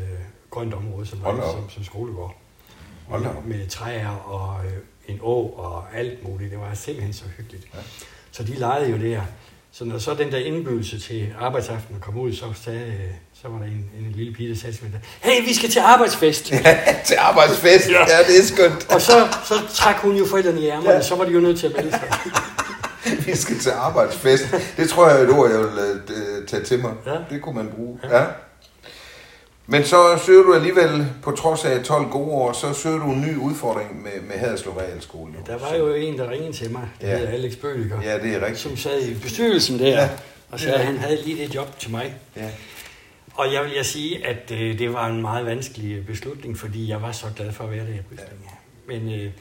grønt område, som, var, som, som skolegård. Hold op. Med træer og øh, en å og alt muligt. Det var simpelthen så hyggeligt. Ja. Så de legede jo der. Så når så den der indbydelse til arbejdsaften kom ud, så, sagde, øh, så var der en, en lille pige, der sagde til mig, hey, vi skal til arbejdsfest. til arbejdsfest. Ja. ja, det er skønt. og så, så trak hun jo forældrene i ærmerne, Ja. ja. så var de jo nødt til at melde sig. Vi skal til arbejdsfest. Det tror jeg er et ord, jeg vil øh, tage til mig. Ja. Det kunne man bruge. Ja. Ja. Men så søger du alligevel, på trods af 12 gode år, så søger du en ny udfordring med, med Haderslev Realskole. Der var jo en, der ringede til mig, der Ja. ja. hedder Alex Bøliger. Ja, det er rigtigt. som sad i bestyrelsen der, Ja. ja. og sagde, at han havde lige det job til mig. Ja. Og jeg vil jeg sige, at øh, det var en meget vanskelig beslutning, fordi jeg var så glad for at være der i Ryslinge. Men øh,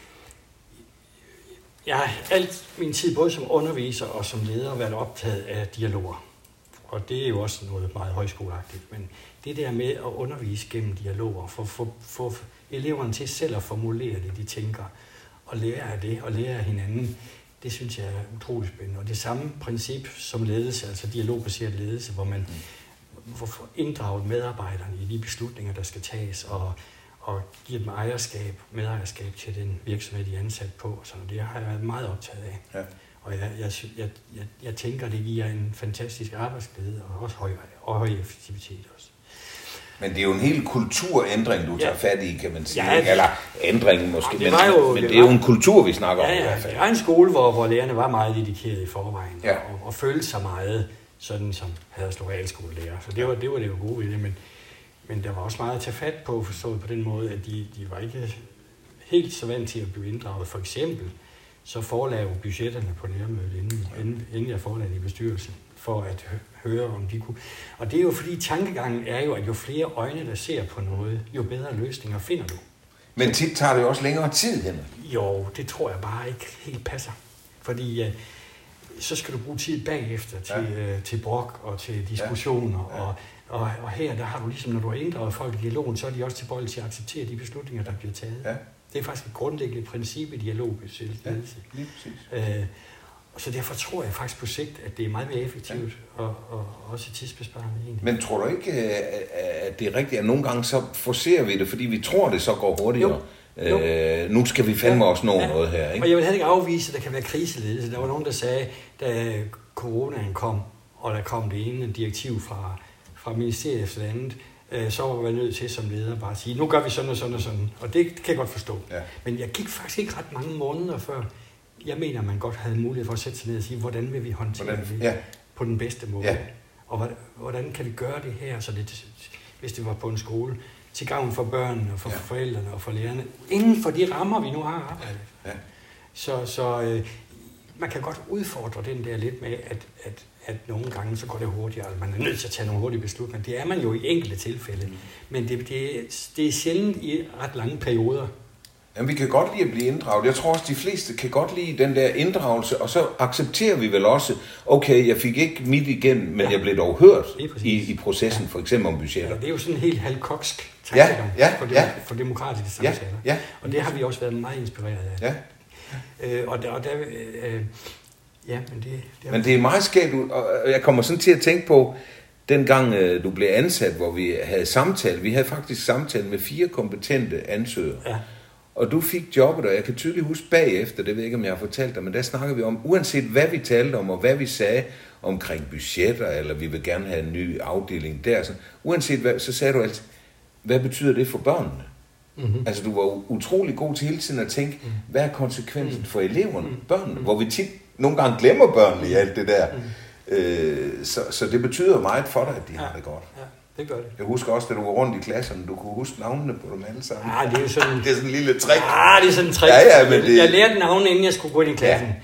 jeg har alt min tid, både som underviser og som leder, været optaget af dialoger. Og det er jo også noget meget højskoleagtigt. Men det der med at undervise gennem dialoger, for at få, få eleverne til selv at formulere det, de tænker, og lære af det, og lære af hinanden, det synes jeg er utrolig spændende. Og det samme princip som ledelse, altså dialogbaseret ledelse, hvor man hvor får inddraget medarbejderne i de beslutninger, der skal tages, og, og giver dem ejerskab, medejerskab til den virksomhed, de er ansat på. Så det har jeg været meget optaget af. Ja. Og jeg, jeg, jeg, jeg, jeg tænker, det giver en fantastisk arbejdsglæde, og også høj, og høj effektivitet også. Men det er jo en hel kulturændring, du tager Ja. fat i, kan man sige. Ja, det- Eller ændringen måske, det men, var jo- men det det er jo en kultur, vi snakker om Ja, i hvert ja, fald. det var en skole, hvor, hvor lærerne var meget dedikerede i forvejen, Ja. og, og følte sig meget sådan, som havde realskolelærer. Så det var, det var det jo gode ved det, men, men der var også meget at tage fat på, forstået på den måde, at de, de var ikke helt så vant til at blive inddraget. For eksempel, så forelagde jo budgetterne på lærermødet, inden, inden, inden jeg forelagde i bestyrelsen, for at hø- høre, om de kunne. Og det er jo fordi, tankegangen er jo, at jo flere øjne, der ser på noget, jo bedre løsninger finder du. Men tit tager det jo også længere tid, Henrik. Jo, det tror jeg bare ikke helt passer. Fordi så skal du bruge tid bagefter til, ja. øh, til brok og til diskussioner. Ja. Ja. Og, og, og her, der har du ligesom, når du har inddraget folk i dialogen, så er de også tilbøjelige til at acceptere de beslutninger, der bliver taget. Ja. Det er faktisk et grundlæggende princip i dialogbaseret Ja. Lige præcis. Øh, og så derfor tror jeg faktisk på sigt, at det er meget mere effektivt ja. og, og også tidsbesparende egentlig. Men tror du ikke, øh, at det er rigtigt, at nogle gange så forser vi det, fordi vi tror, det så går hurtigere? Jo. Øh, nu skal vi fandme ja, også nå ja. noget her, ikke? Og jeg vil heller ikke afvise, at der kan være kriseledelse. Der var nogen, der sagde, da coronaen kom, og der kom det ene direktiv fra, fra ministeriet efter det andet, øh, så var man nødt til som leder bare at sige, nu gør vi sådan og sådan og sådan. Og det kan jeg godt forstå. Ja. Men jeg gik faktisk ikke ret mange måneder før, jeg mener, man godt havde mulighed for at sætte sig ned og sige, hvordan vil vi håndtere hvordan, det ja. på den bedste måde? Ja. Og hvordan kan vi gøre det her, så det, hvis det var på en skole, til gavn for børnene og for ja. forældrene og for lærerne, inden for de rammer, vi nu har arbejdet. Ja. Så, så øh, man kan godt udfordre den der lidt med, at, at, at nogle gange så går det hurtigere, man er nødt til at tage nogle hurtige beslutninger. Det er man jo i enkelte tilfælde, mm. men det, det, det er sjældent i ret lange perioder. Jamen, vi kan godt lide at blive inddraget. Jeg tror også, de fleste kan godt lide den der inddragelse, og så accepterer vi vel også, okay, jeg fik ikke mit igennem, men ja. jeg blev dog hørt i, i processen, ja. for eksempel om budgetter. Ja, det er jo sådan en helt halvkoksk ja, ja, for, dem, ja. for demokratiske samtaler. Ja, ja. Og det har vi også været meget inspireret af. Ja. Øh, og der, og der øh, ja, men det, det. Men det er meget skægt, og jeg kommer sådan til at tænke på, dengang øh, du blev ansat, hvor vi havde samtale, vi havde faktisk samtale med fire kompetente ansøgere. Ja og du fik jobbet, og jeg kan tydeligt huske bagefter, det ved jeg ikke, om jeg har fortalt dig, men der snakker vi om, uanset hvad vi talte om, og hvad vi sagde omkring budgetter, eller vi vil gerne have en ny afdeling der, så, uanset hvad, så sagde du altid, hvad betyder det for børnene? Mm-hmm. Altså du var utrolig god til hele tiden at tænke, mm. hvad er konsekvensen for eleverne, mm. børnene, mm. hvor vi tit nogle gange glemmer børnene i alt det der. Mm. Øh, så, så det betyder meget for dig, at de ja. har det godt. Ja det gør det. Jeg husker også, da du var rundt i klasserne, du kunne huske navnene på dem alle sammen. Ja, det er jo sådan... det er sådan en lille trick. Ja, det er sådan en trick. Ja, ja, men det... Jeg lærte navnene, inden jeg skulle gå ind i klassen. Ja.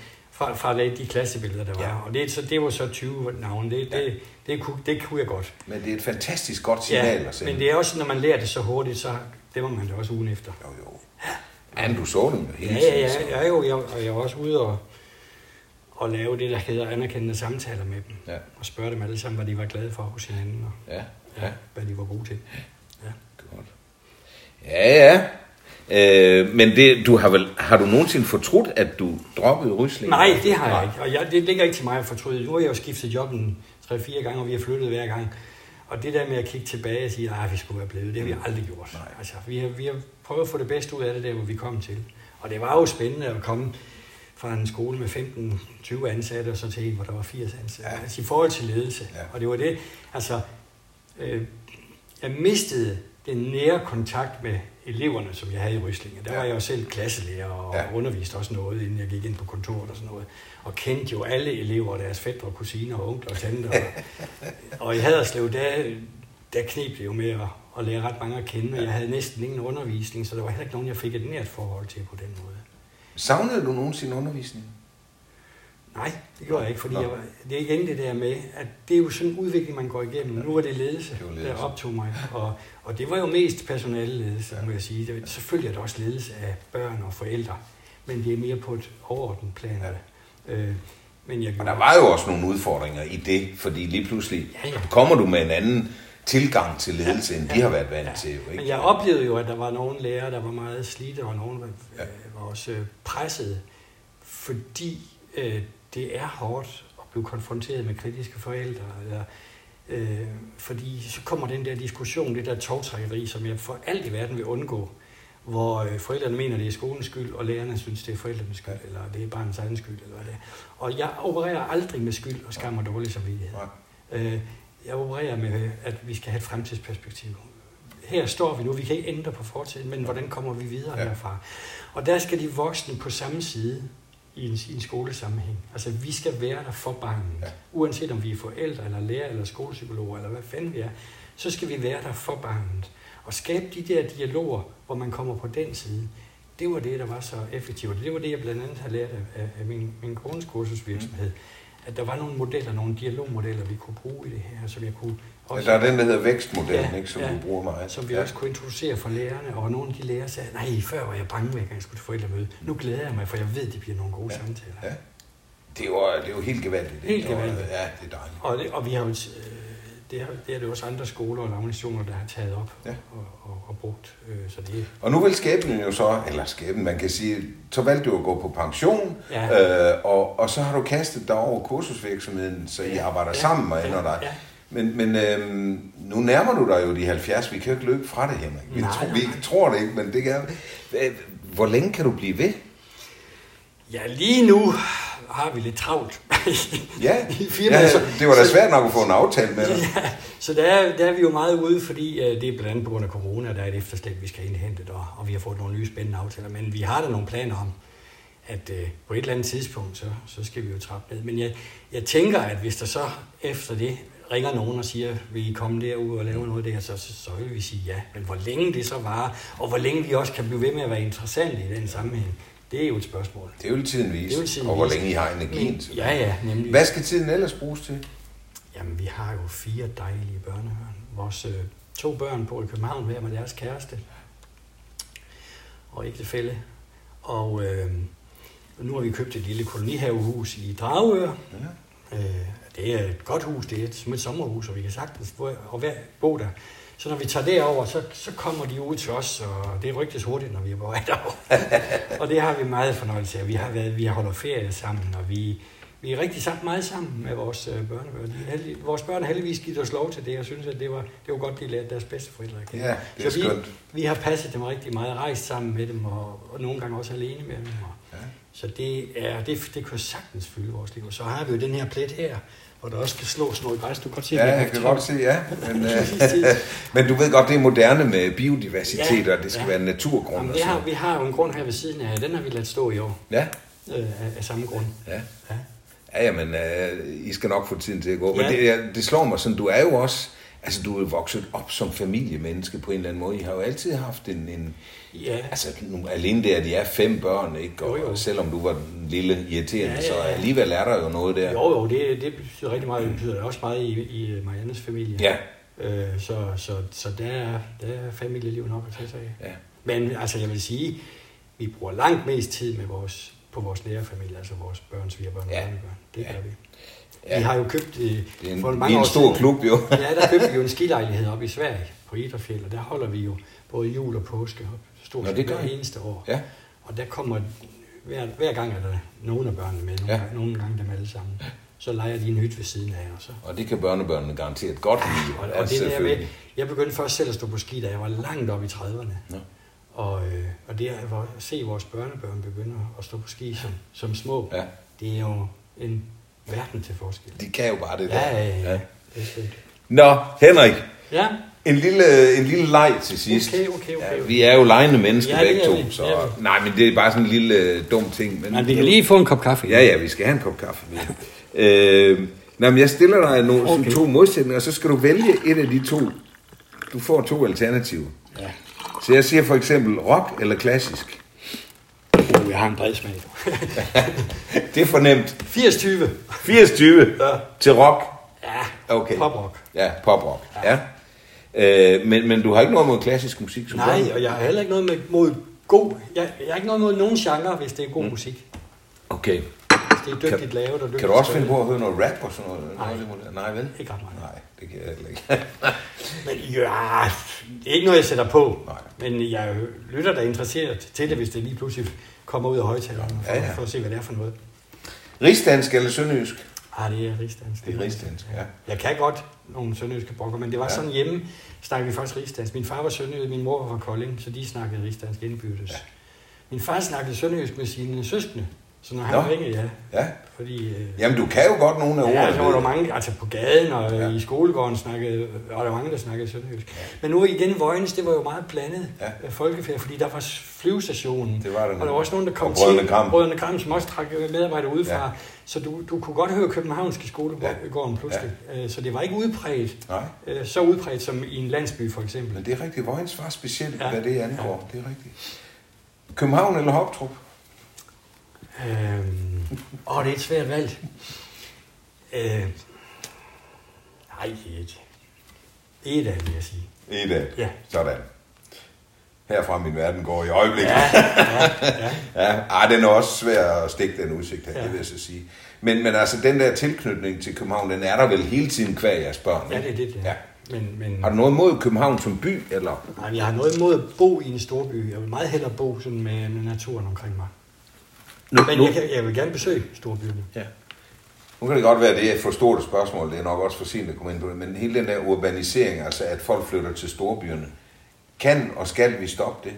Fra, fra de klassebilleder, der var. Ja. Og det, så, det var så 20 navne. Det, ja. det, det, kunne, det kunne jeg godt. Men det er et fantastisk godt signal ja, at sende. men det er også, når man lærer det så hurtigt, så det må man det også ugen efter. Jo, jo. Ja, men du så dem jo hele tiden. Ja, ja, ja, jo, jeg, og jeg var også ude og, og lave det, der hedder anerkendende samtaler med dem. Ja. Og spørge dem alle sammen, hvad de var glade for hos hinanden. Og, ja ja. hvad de var gode til. Ja. Godt. Ja, ja. Øh, men det, du har, vel, har du nogensinde fortrudt, at du droppede Rysling? Nej, det har jeg ikke. Og jeg, det ligger ikke til mig at fortryde. Nu har jeg jo skiftet jobben 3-4 gange, og vi har flyttet hver gang. Og det der med at kigge tilbage og sige, at vi skulle være blevet, det har vi mm. aldrig gjort. Nej. Altså, vi, har, vi har prøvet at få det bedste ud af det der, hvor vi kom til. Og det var jo spændende at komme fra en skole med 15-20 ansatte, og så til en, hvor der var 80 ansatte. Ja. Altså i forhold til ledelse. Ja. Og det var det, altså øh, jeg mistede den nære kontakt med eleverne, som jeg havde i Ryslinge. Der var jeg jo selv klasselærer og ja. underviste også noget, inden jeg gik ind på kontoret og sådan noget. Og kendte jo alle elever, deres fædre, kusiner og onkler og tanter. Og, og i Haderslev, der, der knep det jo med at, at lære ret mange at kende, og jeg havde næsten ingen undervisning, så der var heller ikke nogen, jeg fik et nært forhold til på den måde. Savnede du nogensinde undervisning? Nej, det gjorde jeg ikke, fordi jeg var, det er igen det der med, at det er jo sådan en udvikling, man går igennem. Nu var det ledelse, det var ledelse. der optog mig, og, og det var jo mest personalledelse, ja. må jeg sige. Det, selvfølgelig er det også ledelse af børn og forældre, men det er mere på et overordnet plan. Ja. Øh, men jeg og der var jo også nogle udfordringer i det, fordi lige pludselig ja, ja. kommer du med en anden tilgang til ledelse, ja, end de ja, har været vant ja. til. Ikke? Men jeg oplevede jo, at der var nogle lærere, der var meget slidte, og nogle var, ja. var også presset, fordi øh, det er hårdt at blive konfronteret med kritiske forældre, eller, øh, fordi så kommer den der diskussion, det der togtrækkeri, som jeg for alt i verden vil undgå, hvor øh, forældrene mener, det er skolens skyld, og lærerne synes, det er forældrenes skyld, eller det er barnets egen skyld, eller hvad det er. Og jeg opererer aldrig med skyld og skam og dårlig samvittighed. Øh, jeg opererer med, at vi skal have et fremtidsperspektiv. Her står vi nu, vi kan ikke ændre på fortiden, men hvordan kommer vi videre ja. herfra? Og der skal de voksne på samme side i en, i en skolesammenhæng. Altså, vi skal være der for barnet. Ja. Uanset om vi er forældre, eller lærer, eller skolepsykologer, eller hvad fanden vi er, så skal vi være der for barnet. Og skabe de der dialoger, hvor man kommer på den side. Det var det, der var så effektivt. Det var det, jeg blandt andet har lært af, af min, min kones kursusvirksomhed. Mm. At der var nogle modeller, nogle dialogmodeller, vi kunne bruge i det her, som jeg kunne også, der er den, der hedder vækstmodellen, ja, ikke, som ja, du bruger meget. Som vi ja. også kunne introducere for lærerne, og nogle af de lærere sagde, nej, før var jeg bange ved, at jeg skulle til forældremøde. Nu glæder jeg mig, for jeg ved, at det bliver nogle gode ja, samtaler. Ja. Det er, jo, det er jo helt gevaldigt. Helt gevaldigt. Ja, det er dejligt. Og, det, og vi har jo, øh, det, er, det er det også andre skoler og lavnationer, der har taget op ja. og, og, og, brugt. Øh, så det... Og nu vil skæbnen jo så, eller skæbnen, man kan sige, så valgte du at gå på pension, ja. øh, og, og så har du kastet dig over kursusvirksomheden, så I arbejder ja. sammen og ender ja. dig. Ja. Men, men øhm, nu nærmer du dig jo de 70. Vi kan jo ikke løbe fra det, Henrik. Vi, nej, tro, nej. vi tror det ikke, men det kan Hvor længe kan du blive ved? Ja, lige nu har vi lidt travlt Ja, i firmaet. ja så- det var da svært nok at få en aftale med dig. Ja, så der er, der er vi jo meget ude, fordi øh, det er blandt andet på grund af corona, der er et efterslæb, vi skal indhente, og, og vi har fået nogle nye spændende aftaler. Men vi har da nogle planer om, at øh, på et eller andet tidspunkt, så, så skal vi jo trappe ned. Men jeg, jeg tænker, at hvis der så efter det ringer nogen og siger, vil I komme derud og lave noget der, så, så, så vil vi sige ja. Men hvor længe det så varer, og hvor længe vi også kan blive ved med at være interessante i den sammenhæng, det er jo et spørgsmål. Det vil tiden vise, Det vil tiden og hvor længe I har energien til. Ja, ja, nemlig. Hvad skal tiden ellers bruges til? Jamen, vi har jo fire dejlige børnehørn. Vores øh, to børn bor i København hver med deres kæreste og ægtefælle. Og øh, nu har vi købt et lille kolonihavehus i Dragør. Ja. Øh, det er et godt hus, det er et, som et sommerhus, og vi kan sagtens bo, og være, bo der. Så når vi tager derover, så, så kommer de ud til os, og det rygtes hurtigt, når vi er på vej derover. og det har vi meget fornøjelse af. Vi har, været, vi har holdt ferie sammen, og vi, vi er rigtig sammen, meget sammen med vores øh, børnebørn. Er heldig, vores børn har heldigvis givet os lov til det, og synes, at det var, det var godt, de lærte deres bedsteforældre at kende. Ja, det er Så vi, skønt. vi har passet dem rigtig meget, rejst sammen med dem, og, og nogle gange også alene med dem. Og, Ja. Så det, er, det, det kan sagtens fylde vores liv. Så har vi jo den her plet her, hvor der også kan slås noget græs. Du kan godt se, Ja, jeg kan godt se, ja. Men, øh, men du ved godt, det er moderne med biodiversitet, Ja, og det skal ja. være naturgrund. Jamen, vi, har, vi har jo en grund her ved siden af, den har vi ladt stå i år, Ja, øh, af, samme grund. ja. Ja. Ja, jamen, øh, I skal nok få tiden til at gå. Men Ja. det, er- det slår mig sådan, du er jo også, altså du er jo vokset op som familiemenneske på en eller anden måde. I har jo altid haft en, en Ja, altså nu, alene det, at de er fem børn, ikke? Og, Jo, jo. selvom du var den lille irriterende, Ja, så ja, ja. alligevel er der jo noget der. jo, jo, det, det betyder rigtig meget. Det betyder også meget i, i Mariannes familie. Ja, Øh, så, så, så der, er, der er familieliv nok at tage sig af. ja. Men altså, jeg vil sige, vi bruger langt mest tid med vores, på vores nære familie, altså vores børn, svigerbørn og Ja. børnebørn. Det Ja. gør vi. Ja. Vi har jo købt, øh, Det er en, for mange er år en stor siden- klub, jo. ja, der købte vi jo en skilejlighed op i Sverige på Idrefjeld, og der holder vi jo både jul og påske op, stort Nå, det gør eneste år. Ja. Og der kommer, hver, hver gang er der nogle af børnene med, nogle, Ja. ja. nogle gange dem alle sammen. Så leger de en hytte ved siden af, og så Og det kan børnebørnene garanteret godt lide. og, Ja, og det der med, jeg begyndte først selv at stå på ski, da jeg var langt op i 30'erne. Nå. Og, øh, og det at se vores børnebørn begynde at stå på ski som, som små, Ja. det er jo en verden til forskel. De kan jo bare det der. Ja, ja, ja. Ja. Det er. Nå, Henrik, Ja, en lille, en lille leg til sidst. okay, okay, okay. Ja, vi er jo legende mennesker Ja, begge to, så... Nej, men det er bare sådan en lille øh, dum ting. Men, Men vi kan lige få en kop kaffe. Ja, ja, vi skal have en kop kaffe. øh, nej, men jeg stiller dig nogle. Okay. to modsætninger, og så skal du vælge et af de to. Du får to alternativer. ja. Så jeg siger for eksempel rock eller klassisk. Jeg har en bred smag. Det er fornemt. 80-20. 80-20 Ja. til rock. Ja, Okay. poprock. Ja, poprock. Ja. Øh, men, men du har ikke noget mod klassisk musik? Som Nej, og jeg har heller ikke noget med, mod god... Jeg, jeg har ikke noget mod nogen genre, hvis det er god mm. musik. Okay. Hvis det er dygtigt lavet og dygtigt Kan du også finde på at høre noget rap og sådan noget? Nej. Noget, Nej, vel? Ikke ret meget. Nej, det kan jeg heller ikke. Men ja, det er ikke noget, jeg sætter på. Nej. Men jeg lytter da interesseret til det, hvis det lige pludselig kommer ud af højtalerne, for, Ja, ja. for at se, hvad det er for noget. Rigsdansk eller sønderjysk? Ah, det er rigsdansk. Det er rigsdansk, ja. Jeg kan godt nogle sønderjyske brokker, men det var Ja. sådan hjemme, snakkede vi faktisk rigsdansk. Min far var sønderjysk, min mor var fra Kolding, så de snakkede rigsdansk indbyrdes. Ja. Min far snakkede sønderjysk med sine søskende, så når han Nå. ringede, ja. Ja. Fordi, øh, Jamen, du kan jo godt nogle af Ja, ordene. så var der mange, altså på gaden og Ja. ja. i skolegården snakkede, og der var mange, der snakkede sønderjysk. Men nu igen i Vojens, det var jo meget blandet Ja. ja. folkefærd, fordi der var flyvestationen. Det var der Og der var også nogen, der kom Og Brødrene til, Gram. Brødrene Kram, som også trak medarbejdere udefra. Ja. Ja. Så du, du kunne godt høre københavnske skolegården pludselig. Ja. Så det var ikke udbredt, Nej, øh, så udbredt som i en landsby for eksempel. men det er rigtigt. Vojens var specielt, ja. Ja. hvad det angår. Ja. Det er rigtigt. København eller Hoptrup? Øhm, åh, det er et svært valg. Øh, nej, et, et af vil jeg sige. Et af. Ja. Sådan. Herfra min verden går i øjeblikket. Ja, ja, ja. Ja, ej, den er også svær at stikke den udsigt her, ja. Ja. det vil jeg så sige. Men, men altså, den der tilknytning til København, den er der vel hele tiden kvæg jeres børn? Ja, det er det, det Ja. er. Men, men Har du noget imod København som by, eller? nej, jeg har noget imod at bo i en storby. Jeg vil meget hellere bo sådan med, med naturen omkring mig. Nu, Men nu, jeg, kan, jeg vil gerne besøge storbyerne. ja. nu kan det godt være, at det er for stort et spørgsmål, det er nok også for sent at komme ind på det, men hele den der urbanisering, altså at folk flytter til storbyerne, kan og skal vi stoppe det?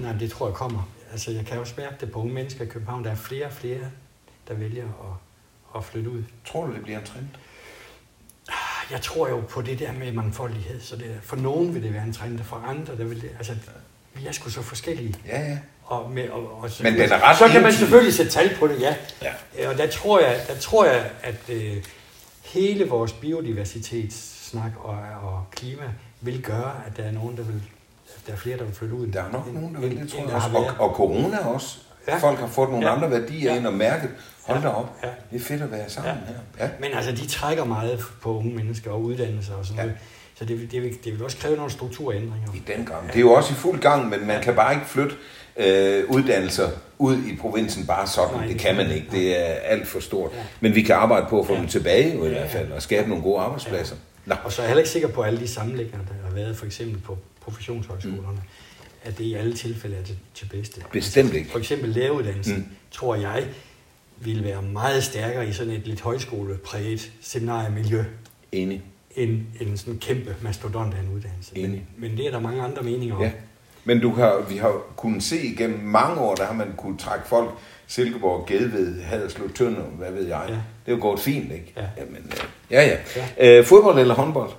Nej, det tror jeg kommer. Altså, jeg kan også mærke det på unge mennesker i København. Der er flere og flere, der vælger at, at flytte ud. Tror du, det bliver en trend? Jeg tror jo på det der med mangfoldighed. Så det, for nogen vil det være en trend, og for andre, der vil det... Altså, vi er sgu så forskellige. Ja, ja. Og med, og, og så, Men den er ret så kan man selvfølgelig sætte tal på det, ja. Ja. Og der tror jeg, der tror jeg at øh, hele vores biodiversitetssnak og, og klima vil gøre, at der er nogen, der vil, der er flere, der vil flytte ud. Der er nok end- nogen, der vil det, tror jeg også. Og, og corona også. Ja. Folk har fået nogle Ja. andre værdier Ja. ind og mærket. Hold da op. Ja. Det er fedt at være sammen her. Ja. Men altså, de trækker meget på unge mennesker og uddannelser og sådan Ja. noget. Så det, vil- det, vil, det vil også kræve nogle strukturændringer. I den gang. Det er jo også i fuld gang, men man kan bare ikke flytte øh, uddannelser ud i provinsen bare sådan. Nej, det det kan man ikke. Det er alt for stort. Ja. Men vi kan arbejde på at få Ja. dem tilbage i Ja, hvert fald, ja. og skabe Ja. nogle gode arbejdspladser. Nå. Og så er jeg heller ikke sikker på, at alle de sammenlægninger, der har været for eksempel på professionshøjskolerne, mm. at det i alle tilfælde er til, til bedste. Bestemt ikke. For eksempel læreruddannelsen, mm. tror jeg, ville være meget stærkere i sådan et lidt højskolepræget seminariemiljø, Enig. End en sådan kæmpe mastodont af en uddannelse. Enig. Men, men det er der mange andre meninger om. Ja. Men du har, vi har kunnet se igennem mange år, der har man kunnet trække folk, Silkeborg, Gedved, Haderslev, Tønder, hvad ved jeg. Ja. Det er jo gået fint, ikke? Ja. Jamen, øh, ja, ja. Ja. Øh, fodbold eller håndbold?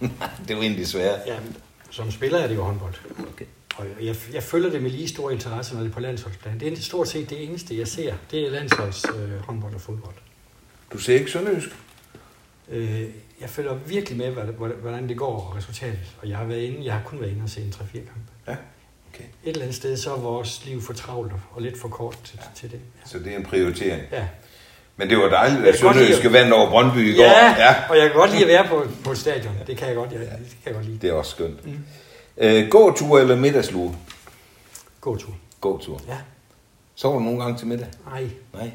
det er jo egentlig svært. Ja, som spiller er det jo håndbold. Okay. Og jeg, jeg følger det med lige stor interesse, når det er på landsholdsplan. Det er stort set det eneste, jeg ser. Det er landsholds øh, håndbold og fodbold. Du ser ikke sønderjysk? Øh, jeg følger virkelig med, hvordan- det går og resultatet. Og jeg har, været inde, jeg har kun været inde og se en 3-4 kampe. Ja, okay. Et eller andet sted, så er vores liv for travlt og lidt for kort til, ja. til det. Så det er en prioritering. Ja. Men det var dejligt, at Sønderjyske vandt over Brøndby i går. Ja, ja. og jeg kan godt lide at være på, på et stadion. Det kan jeg godt, jeg, det kan jeg godt lide. Det er også skønt. Mm. Øh, gåtur eller middagslue? God tur. Gåtur. Ja, Sover du nogle gange til middag? nej. Nej.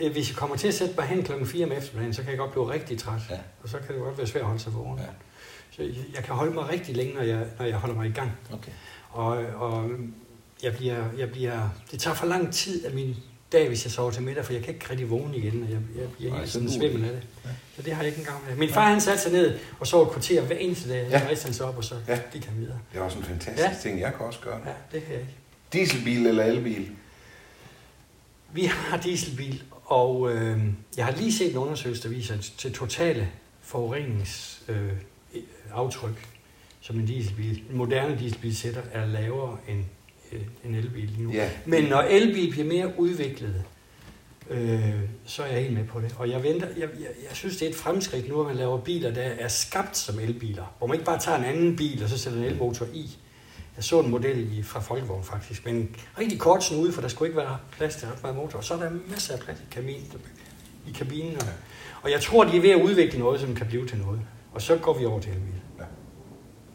Øh, Hvis jeg kommer til at sætte mig hen klokken 4 om eftermiddagen, så kan jeg godt blive rigtig træt. Ja. Og så kan det godt være svært at holde sig vågen. Ja. Så jeg- jeg kan holde mig rigtig længe, når jeg, når jeg holder mig i gang. Okay. Og, og jeg bliver, jeg bliver, det tager for lang tid af min dag, hvis jeg sover til middag, for jeg kan ikke rigtig vågne igen, og jeg, jeg bliver helt så sådan svimmel af det. Så det har jeg ikke engang med. Min far han satte sig ned og sov et kvarter hver eneste dag, Ja. så rejste han sig op, og så Ja. gik han videre. Det er også en fantastisk Ja. ting, jeg kan også gøre. Ja, det kan jeg ikke. Dieselbil eller elbil? Vi har dieselbil, og øh, jeg har lige set en undersøgelse, der viser, at til totale forureningsaftryk, øh, som en dieselbil, en moderne dieselbil sætter, er lavere end øh, en elbil nu. Ja. Men når elbil bliver mere udviklet, øh, så er jeg helt med på det. Og jeg, venter, jeg, jeg, jeg synes, det er et fremskridt nu, at man laver biler, der er skabt som elbiler. Hvor man ikke bare tager en anden bil, og så sætter en elmotor i. Jeg så en model i, fra Folkevogn faktisk, men rigtig kort snude, for der skulle ikke være plads til ret meget motor. Og så er der masser af plads i, kamin, i kabinen. Og, og jeg tror, de er ved at udvikle noget, som kan blive til noget. Og så går vi over til elbil.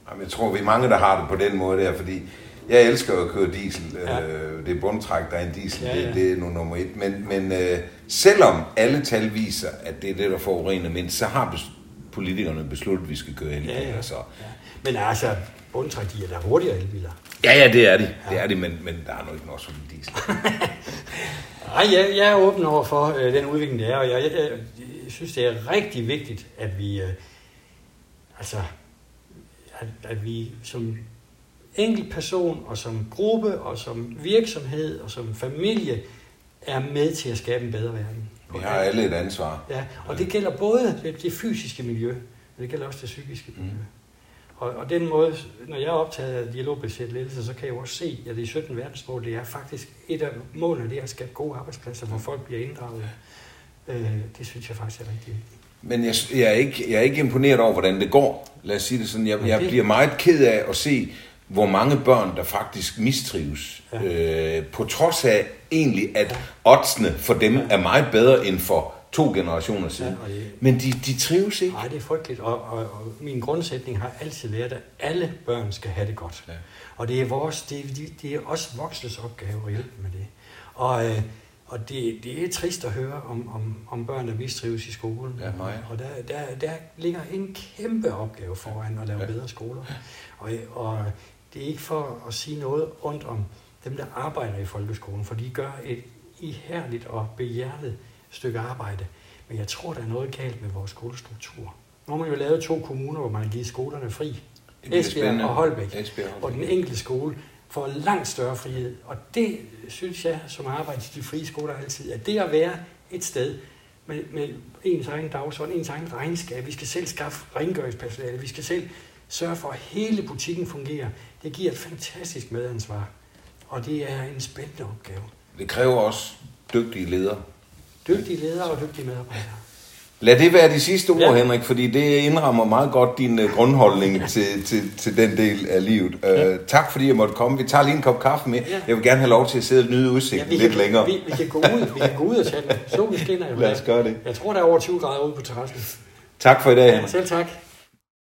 Jamen, jeg tror, vi er mange, der har det på den måde der, fordi jeg elsker at køre diesel. Ja. Øh, det er bundtræk, der er en diesel, Ja, Det, ja. det er nu nummer et. Men, men øh, selvom alle tal viser, at det er det, der forurener mindst, så har politikerne besluttet, at vi skal køre elbiler. Ja, ja. Så. Ja. Men altså, bundtræk, de er der hurtigere elbiler. Ja, ja, det er de. Det er de, men, men der er nok ikke noget som diesel. Nej, jeg, jeg er åben over for øh, den udvikling, det er, og jeg, jeg, jeg, jeg synes, det er rigtig vigtigt, at vi, øh, altså, at, at vi som enkelt person og som gruppe og som virksomhed og som familie er med til at skabe en bedre verden. Vi har alle et ansvar. Ja, og det gælder både det, det fysiske miljø, men det gælder også det psykiske miljø. Mm. Og, og den måde, når jeg er optaget af dialogbaseret ledelse, så kan jeg jo også se, at det er 17 verdensmål, det er faktisk et af målene, det er at skabe gode arbejdspladser, hvor folk bliver inddraget. Øh, det synes jeg faktisk er rigtig vigtigt. Men jeg, jeg, er ikke, jeg er ikke imponeret over, hvordan det går. Lad os sige det sådan. Jeg, jeg bliver meget ked af at se, hvor mange børn, der faktisk mistrives. Ja. Øh, på trods af egentlig, at oddsene for dem er meget bedre end for to generationer siden. Ja, det- Men de, de trives ikke. Nej, det er frygteligt, og, og, og min grundsætning har altid været, at alle børn skal have det godt. Ja. Og det er, vores, det, er- det, det er også voksnes opgave at hjælpe med det. Og, øh, og det, det er trist at høre om, om, om børn, der mistrives i skolen. Ja, meget. Og der, der, der ligger en kæmpe opgave foran at lave Ja. bedre skoler. Og, og det er ikke for at sige noget ondt om dem, der arbejder i folkeskolen, for de gør et ihærdigt og behjertet stykke arbejde. Men jeg tror, der er noget galt med vores skolestruktur. Nu har man jo lavet to kommuner, hvor man har givet skolerne fri. Esbjerg og Holbæk. Esbjerg og Og den Holbæk. enkelte skole får langt større frihed. Og det synes jeg, som arbejder i de frie skoler altid, at det at være et sted med, med ens egen dagsorden, ens egen regnskab, vi skal selv skaffe rengøringspersonale, vi skal selv sørge for, at hele butikken fungerer, det giver et fantastisk medansvar. Og det er en spændende opgave. Det kræver også dygtige ledere. Dygtige ledere og dygtige medarbejdere. Lad det være de sidste ord, Ja. ja. Henrik, fordi det indrammer meget godt din uh, grundholdning til, til, til den del af livet. Uh, Ja. Tak fordi jeg måtte komme. Vi tager lige en kop kaffe med. Ja. Jeg vil gerne have lov til at sidde og nyde udsigten vi lidt kan, længere. Vi, vi, kan gå ud, vi kan gå ud og tage den. Solen skinner jo. Lad os gøre det. Jeg tror, der er over 20 grader ude på terrassen. Tak for i dag, Henrik. Selv tak.